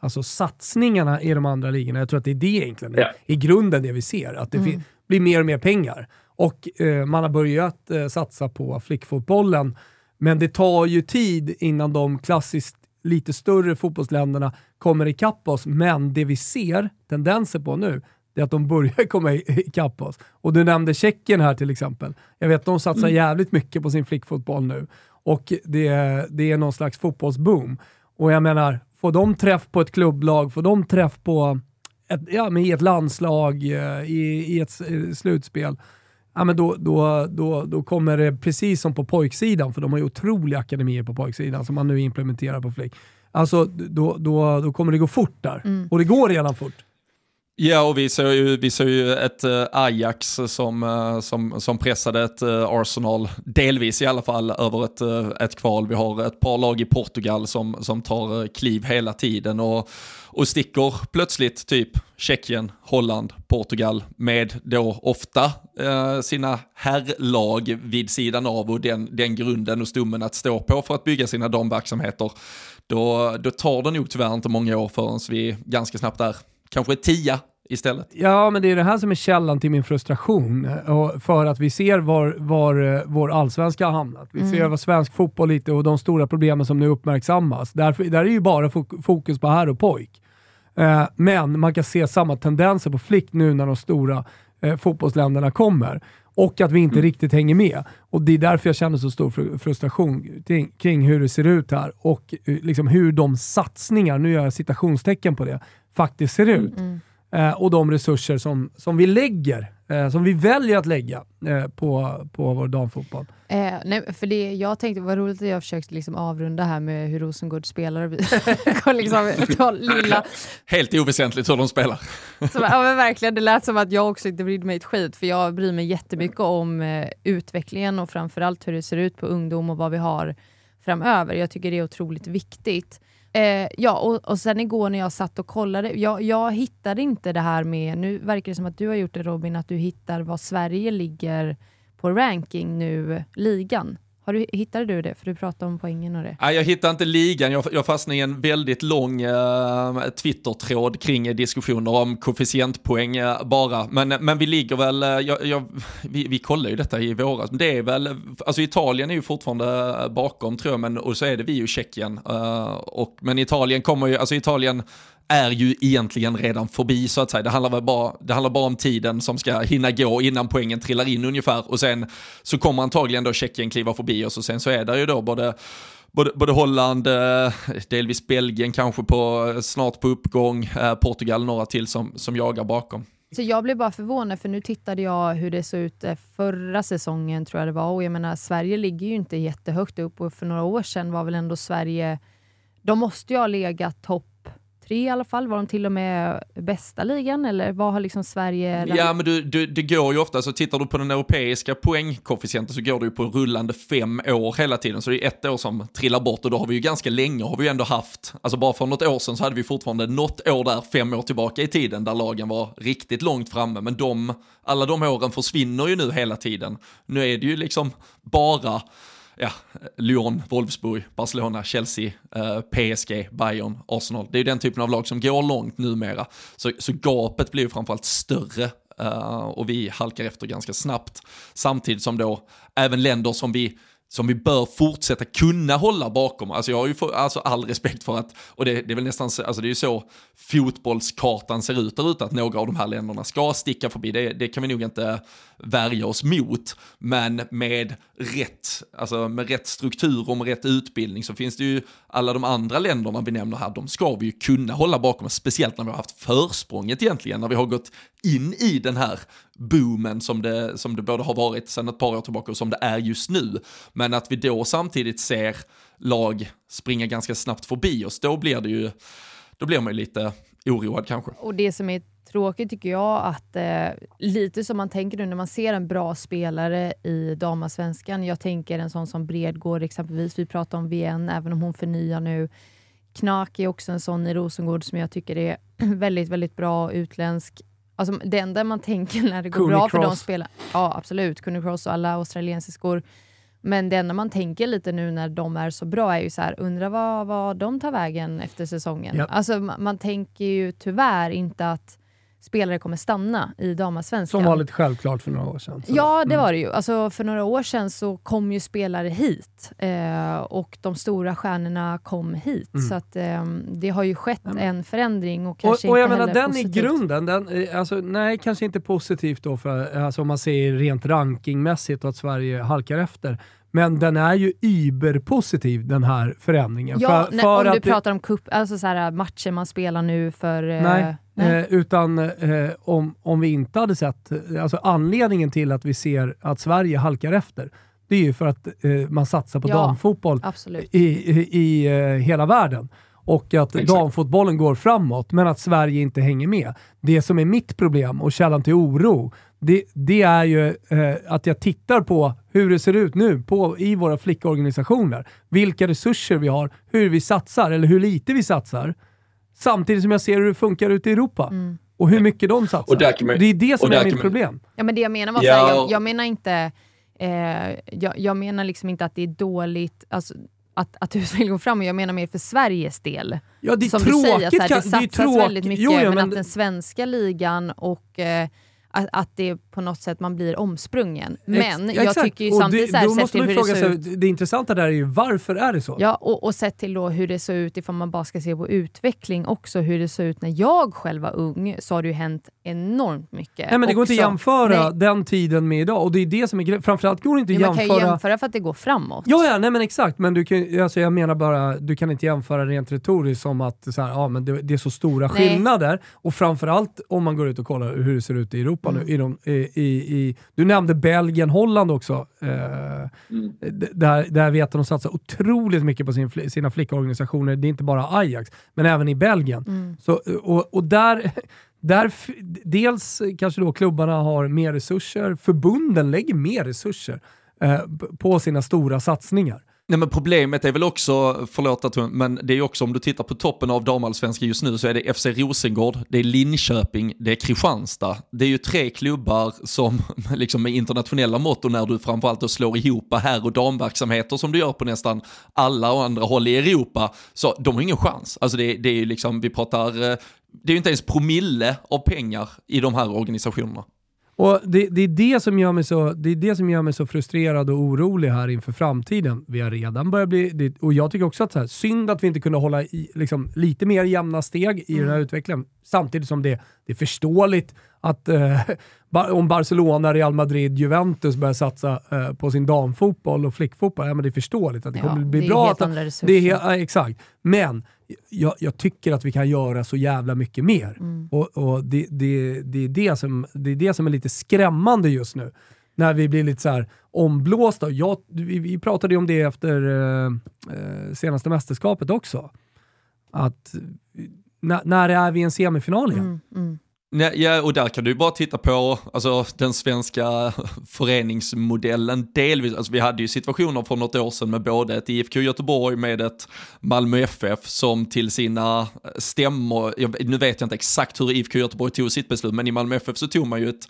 alltså satsningarna i de andra ligorna. Jag tror att det är det egentligen, ja. i grunden det vi ser, att det mm. blir mer och mer pengar. Och eh, man har börjat eh, satsa på flickfotbollen, men det tar ju tid innan de klassiskt lite större fotbollsländerna kommer ikapp oss. Men det vi ser tendenser på nu, det är att de börjar komma ikapp oss. Och du nämnde Tjeckien här till exempel. Jag vet att de satsar mm. jävligt mycket på sin flickfotboll nu och det, det är någon slags fotbollsboom. Och jag menar, får de träff på ett klubblag, får de träff på ett, ja, med ett landslag eh, i, i ett slutspel, ja, men då, då, då, då kommer det precis som på pojksidan, för de har ju otroliga akademier på pojksidan som man nu implementerar på flick. Alltså, då, då, då kommer det gå fort där. Mm. Och det går redan fort. Ja, och vi ser ju, vi såg ju ett eh, Ajax som, eh, som, som pressade ett eh, Arsenal, delvis i alla fall, över ett, ett kval. Vi har ett par lag i Portugal som, som tar kliv hela tiden och, och sticker plötsligt typ Tjeckien, Holland, Portugal med då ofta sina herrlag vid sidan av och den, den grunden och stommen att stå på för att bygga sina damverksamheter. Då, då tar det nog tyvärr inte många år förrän vi ganska snabbt är kanske tia istället. Ja, men det är det här som är källan till min frustration. Och för att vi ser var, var eh, vår allsvenska har hamnat. Vi mm. ser vad svensk fotboll lite och de stora problemen som nu uppmärksammas. Därför, där är ju bara fokus på herr och pojk. Eh, men man kan se samma tendenser på flick nu när de stora eh, fotbollsländerna kommer. Och att vi inte mm. riktigt hänger med. Och Det är därför jag känner så stor frustration kring, hur det ser ut här och eh, liksom hur de satsningar, nu gör jag citationstecken på det, faktiskt ser ut. Mm. Eh, och de resurser som, som vi lägger, eh, som vi väljer att lägga eh, på, på vår damfotboll. Eh, nej, för det, jag tänkte, vad roligt att jag försökte liksom avrunda här med hur Rosengård spelar. liksom, lilla... Helt oväsentligt hur de spelar. så, ja, men verkligen, det lät som att jag också inte brydde mig ett skit, för jag bryr mig jättemycket om eh, utvecklingen och framförallt hur det ser ut på ungdom och vad vi har framöver. Jag tycker det är otroligt viktigt. Eh, ja, och, och sen igår när jag satt och kollade, jag, jag hittade inte det här med, nu verkar det som att du har gjort det Robin, att du hittar var Sverige ligger på ranking nu, ligan. Har du, hittade du det? För du pratade om poängen och det. Nej, jag hittade inte ligan. Jag, jag fastnade i en väldigt lång eh, Twitter-tråd kring diskussioner om koefficientpoäng eh, bara. Men, eh, men vi ligger väl, eh, jag, jag, vi, vi kollade ju detta i våras, det är väl, alltså Italien är ju fortfarande eh, bakom tror jag, men och så är det vi ju Tjeckien. och, men Italien kommer ju, alltså Italien är ju egentligen redan förbi så att säga. Det handlar, väl bara, det handlar bara om tiden som ska hinna gå innan poängen trillar in ungefär och sen så kommer antagligen då Tjeckien kliva förbi oss och sen så är det ju då både Både, både Holland, eh, delvis Belgien kanske på, snart på uppgång, eh, Portugal några till som, som jagar bakom. Så jag blev bara förvånad, för nu tittade jag hur det såg ut eh, förra säsongen, tror jag det var. Och jag menar, Sverige ligger ju inte jättehögt upp och för några år sedan var väl ändå Sverige... De måste ju ha legat topp tre i alla fall. Var de till och med bästa ligan eller vad har liksom Sverige... Ja, men du, du, det går ju ofta, så tittar du på den europeiska poängkoefficienten så går det ju på rullande fem år hela tiden. Så det är ett år som trillar bort och då har vi ju ganska länge har vi ju ändå haft, alltså bara för något år sedan så hade vi fortfarande något år där, fem år tillbaka i tiden, där lagen var riktigt långt framme. Men de, alla de åren försvinner ju nu hela tiden. Nu är det ju liksom bara ja, Lyon, Wolfsburg, Barcelona, Chelsea, eh, PSG, Bayern, Arsenal. Det är ju den typen av lag som går långt numera. Så, så gapet blir ju framförallt större eh, och vi halkar efter ganska snabbt. Samtidigt som då även länder som vi som vi bör fortsätta kunna hålla bakom. Alltså jag har ju för, alltså all respekt för att, och det, det är väl nästan alltså det är ju så fotbollskartan ser ut där ute, att några av de här länderna ska sticka förbi. Det, det kan vi nog inte värja oss mot. Men med rätt, alltså med rätt struktur och med rätt utbildning så finns det ju alla de andra länderna vi nämner här, de ska vi ju kunna hålla bakom, speciellt när vi har haft försprånget egentligen, när vi har gått in i den här boomen som det, som det både har varit sedan ett par år tillbaka och som det är just nu. Men att vi då samtidigt ser lag springa ganska snabbt förbi oss, då blir det ju då blir man ju lite oroad kanske. Och det som är tråkigt tycker jag, att eh, lite som man tänker nu när man ser en bra spelare i damallsvenskan. Jag tänker en sån som Bredgård exempelvis. Vi pratar om VN, även om hon förnyar nu. Knak är också en sån i Rosengård som jag tycker är väldigt, väldigt bra utländsk. Alltså, det enda man tänker när det går Cooney bra för Cross. de spelar, ja absolut, Cooney Cross och alla australiensiskor. Men det enda man tänker lite nu när de är så bra är ju så här, undra vad, vad de tar vägen efter säsongen. Ja. Alltså ma- man tänker ju tyvärr inte att spelare kommer stanna i damallsvenskan. Som var lite självklart för några år sedan. Så- Ja, det Mm. var det ju. Alltså, för några år sedan så kom ju spelare hit eh, och de stora stjärnorna kom hit. Mm. Så att, eh, det har ju skett men- en förändring och Och, kanske och jag inte menar den i positivt. grunden, den, eh, alltså, nej kanske inte positivt då för, alltså, om man ser rent rankingmässigt och att Sverige halkar efter. Men den är ju überpositiv den här förändringen. Ja, för, nej, för om du att det- pratar om cup, alltså så här, matcher man spelar nu för... eh, Nej, nej. Eh, utan eh, om, om vi inte hade sett, eh, alltså anledningen till att vi ser att Sverige halkar efter, det är ju för att eh, man satsar på Ja. damfotboll Absolut. i, i, i eh, hela världen. Och att Exakt. damfotbollen går framåt, men att Sverige inte hänger med. Det som är mitt problem och källan till oro, det, det är ju eh, att jag tittar på hur det ser ut nu på, i våra flickorganisationer. Vilka resurser vi har, hur vi satsar eller hur lite vi satsar. Samtidigt som jag ser hur det funkar ute i Europa Mm. och hur mycket de satsar. Och där man- det är det som är mitt man- problem. Ja, men det jag menar var Ja, här, jag, jag menar inte... Eh, jag, jag menar liksom inte att det är dåligt alltså, att, att utvecklingen går fram, jag menar mer för Sveriges del. Ja, det är som tråkigt. du säger, så här, det satsas är tråkigt. väldigt mycket, Jo, ja, men, men att den svenska ligan och eh, att, att det på något sätt man blir omsprungen. Men Ex- ja, jag exakt. tycker ju samtidigt det, så här, då måste man ju fråga sig, det intressanta där är ju varför är det så? Ja, och, och sett till då hur det såg ut ifall man bara ska se på utveckling också, hur det såg ut när jag själv var ung, så har det ju hänt enormt mycket. Nej, men det går inte att också. jämföra Nej, den tiden med idag och det är det som är. Framförallt går det inte att ja, man kan ju jämföra... jämföra för att det går framåt. Ja, ja, nej men exakt. Men du kan, alltså jag menar bara, du kan inte jämföra rent retoriskt som att så här, ja, men det, det är så stora Nej. skillnader. Och framförallt om man går ut och kollar hur det ser ut i Europa Mm. nu. I de, i, i, du nämnde Belgien, Holland också. Eh, Mm. där, där vet att de satsar otroligt mycket på sin, sina flickorganisationer. Det är inte bara Ajax, men även i Belgien. Mm. Så, och, och där, där, dels kanske då klubbarna har mer resurser, förbunden lägger mer resurser eh, på sina stora satsningar. Nej men problemet är väl också, förlåt att hon, men det är ju också om du tittar på toppen av damallsvenskan just nu så är det FC Rosengård, det är Linköping, det är Kristianstad. Det är ju tre klubbar som liksom med internationella mått och när du framförallt då slår ihop herr och damverksamheter som du gör på nästan alla och andra håll i Europa, så de har ingen chans. Alltså det, det är ju liksom, vi pratar, eh, det är ju inte ens promille av pengar i de här organisationerna. Och det, det, är det, som gör mig så, det är det som gör mig så frustrerad och orolig här inför framtiden. Vi har redan börjat bli, det, och jag tycker också att så här, synd att vi inte kunde hålla i, liksom, lite mer jämna steg i den här utvecklingen. Samtidigt som det, det är förståeligt att eh, om Barcelona, Real Madrid, Juventus börjar satsa eh, på sin damfotboll och flickfotboll, ja, men det är förståeligt att det kommer bli bra. att, det är, ja, exakt. Men jag, jag tycker att vi kan göra så jävla mycket mer. Mm. Och, och det, det, det, är det, som, det är det som är lite skrämmande just nu. När vi blir lite så här omblåsta. Jag, vi, vi pratade ju om det efter eh, eh, senaste mästerskapet också. Att när, när är vi i en semifinal igen? Mm, mm. Nej, Ja, och där kan du ju bara titta på alltså, den svenska föreningsmodellen delvis. Alltså, vi hade ju situationer för något år sedan med både ett IFK Göteborg med ett Malmö FF som till sina stämmor, jag, nu vet jag inte exakt hur IFK Göteborg tog sitt beslut, men i Malmö FF så tog man ju ett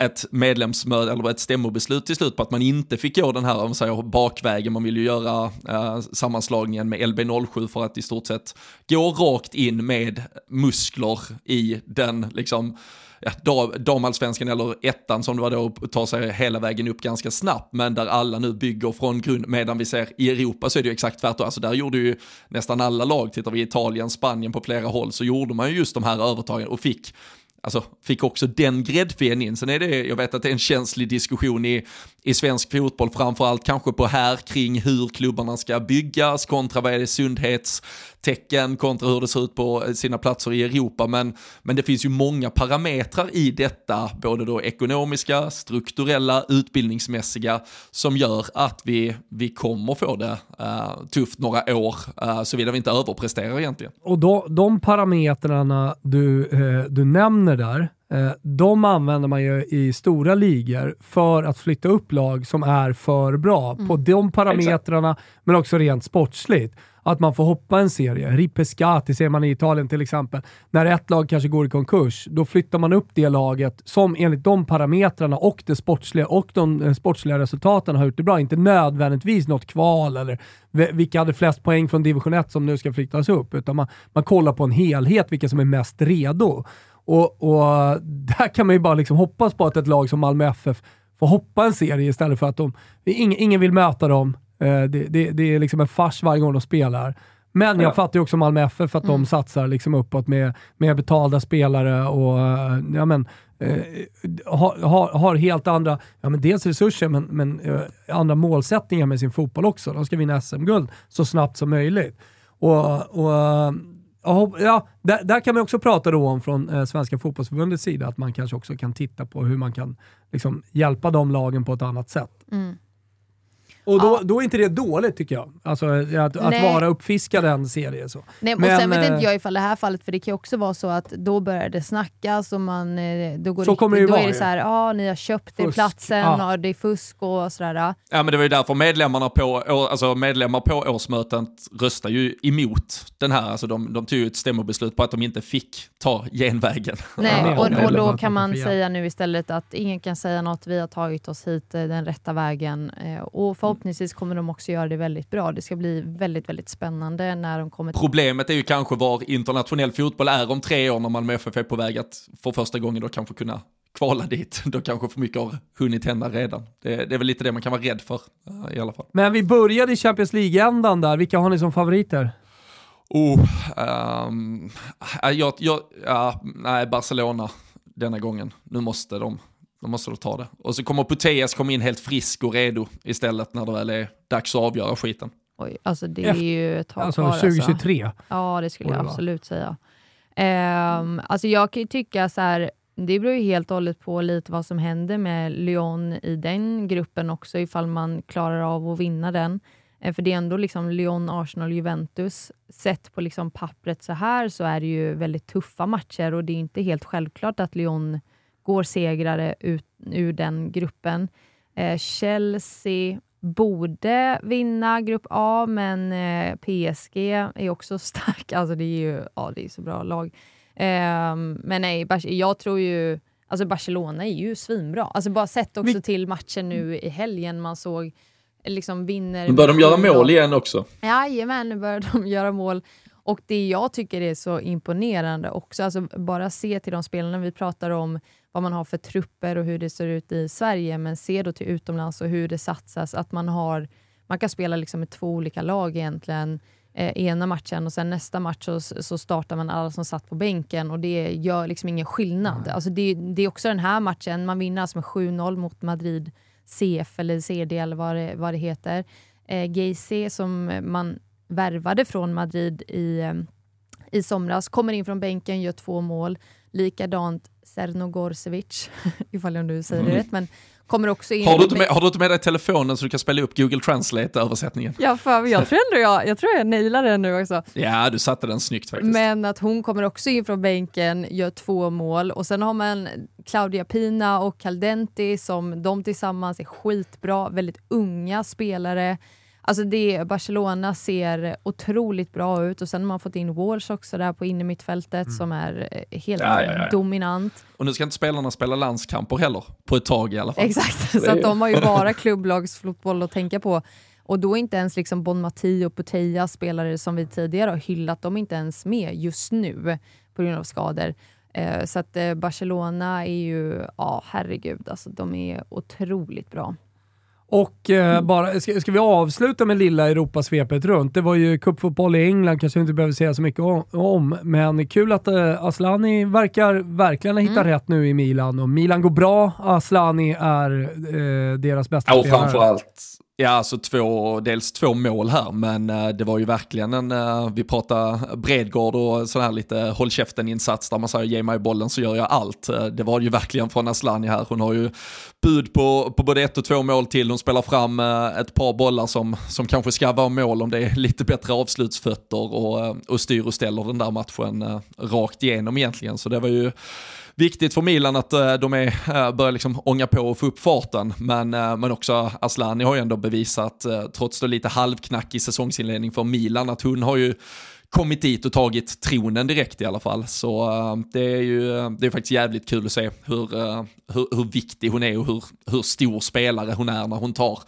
ett medlemsmöte eller ett stämmobeslut till slut på att man inte fick gå den här om säger, bakvägen. Man ville ju göra eh, sammanslagningen med LB07 för att i stort sett gå rakt in med muskler i den liksom Liksom, ja, damallsvenskan eller ettan som det var då och ta sig hela vägen upp ganska snabbt men där alla nu bygger från grund medan vi ser i Europa så är det ju exakt tvärtom. Alltså där gjorde ju nästan alla lag, tittar vi i Italien, Spanien på flera håll så gjorde man ju just de här övertagen och fick alltså, fick också den gräddfilen in. Sen är det, jag vet att det är en känslig diskussion i, i svensk fotboll, framförallt kanske på här kring hur klubbarna ska byggas kontra vad är det sundhetstecken kontra hur det ser ut på eh, sina platser i Europa. Men, men det finns ju många parametrar i detta, både då ekonomiska, strukturella, utbildningsmässiga, som gör att vi, vi kommer få det uh, tufft några år, uh, såvida vi inte överpresterar egentligen. Och då, de parametrarna du, uh, du nämner där, Eh, de använder man ju i stora ligor för att flytta upp lag som är för bra mm. på de parametrarna, Exakt. men också rent sportsligt. Att man får hoppa en serie. Ripescati ser man i Italien till exempel. När ett lag kanske går i konkurs, då flyttar man upp det laget som enligt de parametrarna och det sportsliga och de eh, sportsliga resultaten har gjort det bra. Inte nödvändigtvis något kval eller vilka hade flest poäng från division 1 som nu ska flyttas upp, utan man, man kollar på en helhet, vilka som är mest redo. Och, och där kan man ju bara liksom hoppas på att ett lag som Malmö FF får hoppa en serie istället för att de, ingen, ingen vill möta dem. Eh, det, det, det, är liksom en fars varje gång de spelar. Men jag fattar ju också Malmö FF att mm. de satsar liksom uppåt med, med betalda spelare och ja, men, eh, har, har, har, helt andra, ja, men dels resurser, men, men eh, andra målsättningar med sin fotboll också. De ska vinna SM-guld så snabbt som möjligt. Och, och Ja, där, där, kan man också prata då om från eh, Svenska fotbollsförbundets sida, att man kanske också kan titta på hur man kan liksom, hjälpa de lagen på ett annat sätt. Mm. Och då, ja. då är inte det dåligt tycker jag. Alltså att, att vara uppfiskad en serie. Så. Nej, och Men, sen vet inte eh, jag ifall det här fallet, för det kan ju också vara så att då börjar det snackas och man, eh, då, går så kommer det, då vara, är det så här, ja ah, ni har köpt fusk. er platsen, ja. och det är fusk och sådär. Ja men det var ju därför medlemmarna på, alltså medlemmar på årsmötet röstade ju emot den här, alltså de, de tog ju ett stämmobeslut på att de inte fick ta genvägen. Nej, och, och då kan man säga nu istället att ingen kan säga något, vi har tagit oss hit eh, den rätta vägen och förhoppningsvis kommer de också göra det väldigt bra. Det ska bli väldigt, väldigt spännande när de kommer Problemet är ju kanske var internationell fotboll är om tre år när Malmö FF är på väg att för första gången då kanske kunna kvala dit. Då kanske för mycket har hunnit hända redan. Det, det är väl lite det man kan vara rädd för eh, i alla fall. Men vi började i Champions League-ändan där. Vilka har ni som favoriter? Oh, um, jag, jag, ja, nej, Barcelona denna gången. Nu måste de då måste de ta det. Och så kommer Puteas komma in helt frisk och redo istället när det väl är dags att avgöra skiten. Oj, alltså det är ju ett tag Alltså 2023? Alltså. Ja, det skulle jag absolut säga. Um, alltså jag kan ju tycka så här, det beror ju helt och hållet på lite vad som händer med Lyon i den gruppen också, ifall man klarar av att vinna den. Eh, för det är ändå liksom Lyon, Arsenal, Juventus. Sett på liksom pappret så här så är det ju väldigt tuffa matcher och det är inte helt självklart att Lyon går segrare ut ur den gruppen. Eh, Chelsea borde vinna Grupp A, men eh, PSG är också stark. Alltså det är ju ja, det är så bra lag. Eh, men nej, jag tror ju... Alltså Barcelona är ju svinbra. Alltså bara sett också Vi... till matchen nu i helgen man såg liksom vinner... Nu börjar de göra mål igen också. Jajamän, nu börjar de göra mål. Och det jag tycker är så imponerande också, alltså bara se till de spelarna vi pratar om, vad man har för trupper och hur det ser ut i Sverige, men se då till utomlands och hur det satsas, att man har man kan spela liksom med två olika lag egentligen, eh, ena matchen och sen nästa match så, så startar man alla som satt på bänken och det gör liksom ingen skillnad. Mm. Alltså det, det, är också den här matchen, man vinner alltså med 7-0 mot Madrid CF eller CD eller vad det, vad det heter. Eh, GC som man värvade från Madrid i, eh, i somras, kommer in från bänken, gör två mål. Likadant Sernogorsevic, ifall jag nu säger det mm. rätt, men kommer också in. Har du, inte med, har du inte med dig telefonen så du kan spela upp Google Translate-översättningen? Ja, för jag tror ändå jag, jag, tror jag nailar den nu också. Ja, du satte den snyggt faktiskt. Men att hon kommer också in från bänken, gör två mål och sen har man Claudia Pina och Caldenti som de tillsammans är skitbra, väldigt unga spelare. Alltså det, Barcelona ser otroligt bra ut och sen har man fått in Walsh också där på innermittfältet mm. som är eh, helt ja, ja, ja. dominant. Och nu ska inte spelarna spela landskamper heller, på ett tag i alla fall. Exakt, så att de har ju bara klubblagsfotboll att tänka på. Och då är inte ens liksom Bon Mati och Puteja spelare som vi tidigare har hyllat, de är inte ens med just nu på grund av skador. Eh, så att eh, Barcelona är ju, ja herregud, alltså de är otroligt bra. Och eh, bara, ska, ska vi avsluta med lilla Europasvepet runt? Det var ju cupfotboll i England, kanske vi inte behöver säga så mycket om, men kul att eh, Aslani verkar verkligen ha hittat mm. rätt nu i Milan. Och Milan går bra, Aslani är eh, deras bästa ja, spelare. Och framförallt Ja, alltså två, dels två mål här, men eh, det var ju verkligen en, eh, vi pratar Bredgård och sån här lite håll käften-insats där man säger ge mig bollen så gör jag allt. Eh, det var ju verkligen från Aslani här, hon har ju bud på, på både ett och två mål till, hon spelar fram ett par bollar som, som kanske ska vara mål om det är lite bättre avslutsfötter och, och styr och ställer den där matchen rakt igenom egentligen, så det var ju viktigt för Milan att eh, de är, eh, börjar liksom ånga på och få upp farten. Men, eh, men också Aslani har ju ändå bevisat, trots då lite halvknackig säsongsinledning för Milan, att hon har ju kommit dit och tagit tronen direkt i alla fall. Så uh, det är ju det är faktiskt jävligt kul att se hur, uh, hur, hur, viktig hon är och hur, hur stor spelare hon är när hon tar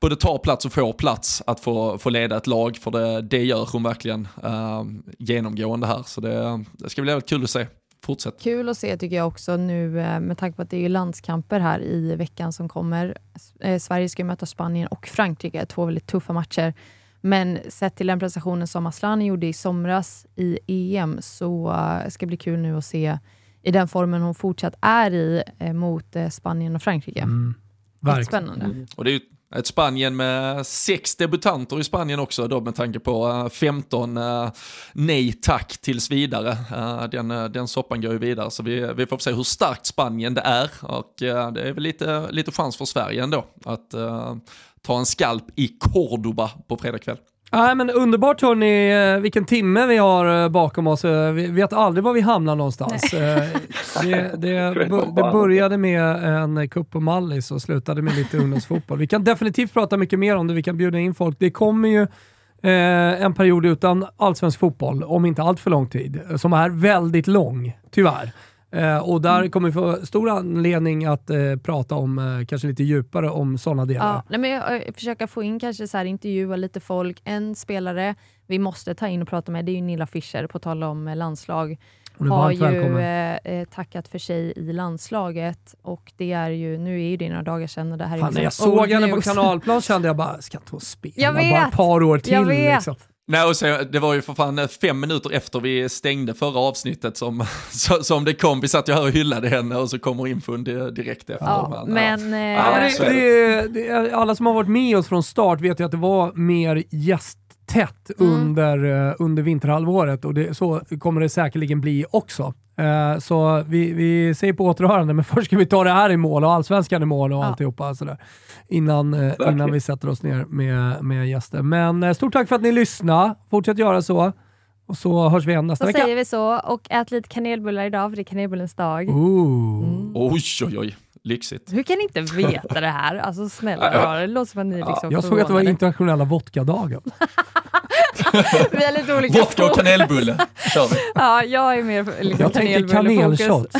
både tar plats och får plats att få, få leda ett lag. För det, det gör hon verkligen uh, genomgående här. Så det, det ska bli jävligt kul att se. Fortsätt. Kul att se tycker jag också nu eh, med tanke på att det är landskamper här i veckan som kommer. Eh, Sverige ska möta Spanien och Frankrike, två väldigt tuffa matcher. Men sett till den prestationen som Asllani gjorde i somras i EM så uh, ska det bli kul nu att se i den formen hon fortsatt är i mot Spanien och Frankrike. Mm. Verkligen. Spännande. Och det är ett Spanien med sex debutanter i Spanien också då med tanke på eh, 15 eh, nej tack tills vidare. Eh, den, den soppan går ju vidare så vi, vi får se hur starkt Spanien det är och det är väl lite, lite chans för Sverige ändå att ta en skalp i Cordoba på fredag kväll. Nej, men underbart hörni, eh, vilken timme vi har eh, bakom oss. Eh, vi vet aldrig var vi hamnar någonstans. det, det, det, började med en kupp på Mallis och slutade med lite ungdomsfotboll. Vi kan definitivt prata mycket mer om det, vi kan bjuda in folk. Det kommer ju en period utan allsvensk fotboll, om inte allt för lång tid, som är väldigt lång, tyvärr. Eh, och där mm. kommer vi få stor anledning att eh, prata om, eh, kanske lite djupare om sådana delar. Ja, nej, men jag, jag försöka få in kanske så här, intervjua lite folk. En spelare vi måste ta in och prata med, det är ju Nilla Fischer, på tal om eh, landslag. Hon har ju eh, eh, tackat för sig i landslaget och det är ju, nu är ju det några dagar sedan och det här Fan, är när jag såg henne på kanalplan kände jag bara, ska inte hon spela jag vet, bara ett par år till? Jag vet. Liksom. Nej, och så, det var ju för fan eh, fem minuter efter vi stängde förra avsnittet som, som det kom. Vi satt ju här och hyllade henne och så kommer infon direkt efter. Ja, men, ja. Ja, men det, det, det, alla som har varit med oss från start vet ju att det var mer gästtätt mm. under, eh, under vinterhalvåret och det, så kommer det säkerligen bli också. Uh, så vi, vi säger på återhörande, men först ska vi ta det här i mål och allsvenskan i mål och ja. alltihopa. Sådär, innan, uh, innan vi sätter oss ner med, med gäster. Men uh, stort tack för att ni lyssnade. Fortsätt göra så. Och så hörs vi igen nästa så vecka. Så säger vi så. Och ät lite kanelbullar idag, för det är kanelbullens dag. Mm. Oj, oj, oj. Lyxigt. Hur kan ni inte veta det här? Alltså snälla, det låter som att ni liksom Jag såg att det var internationella vodkadagen. vi har lite olika Vodka och kanelbulle kör vi. Ja, jag är mer liksom Jag tänkte kanelshots.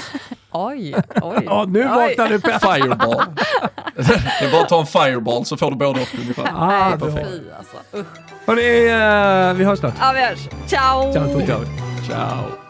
oj, oj. Ja, nu vaknar du Petter. Fireball. det är bara att ta en fireball så får du både och ungefär. Ah, Nej, fy alltså. Hörni, uh, vi hörs snart. Ja, vi hörs. Ciao! Ciao, ciao. ciao.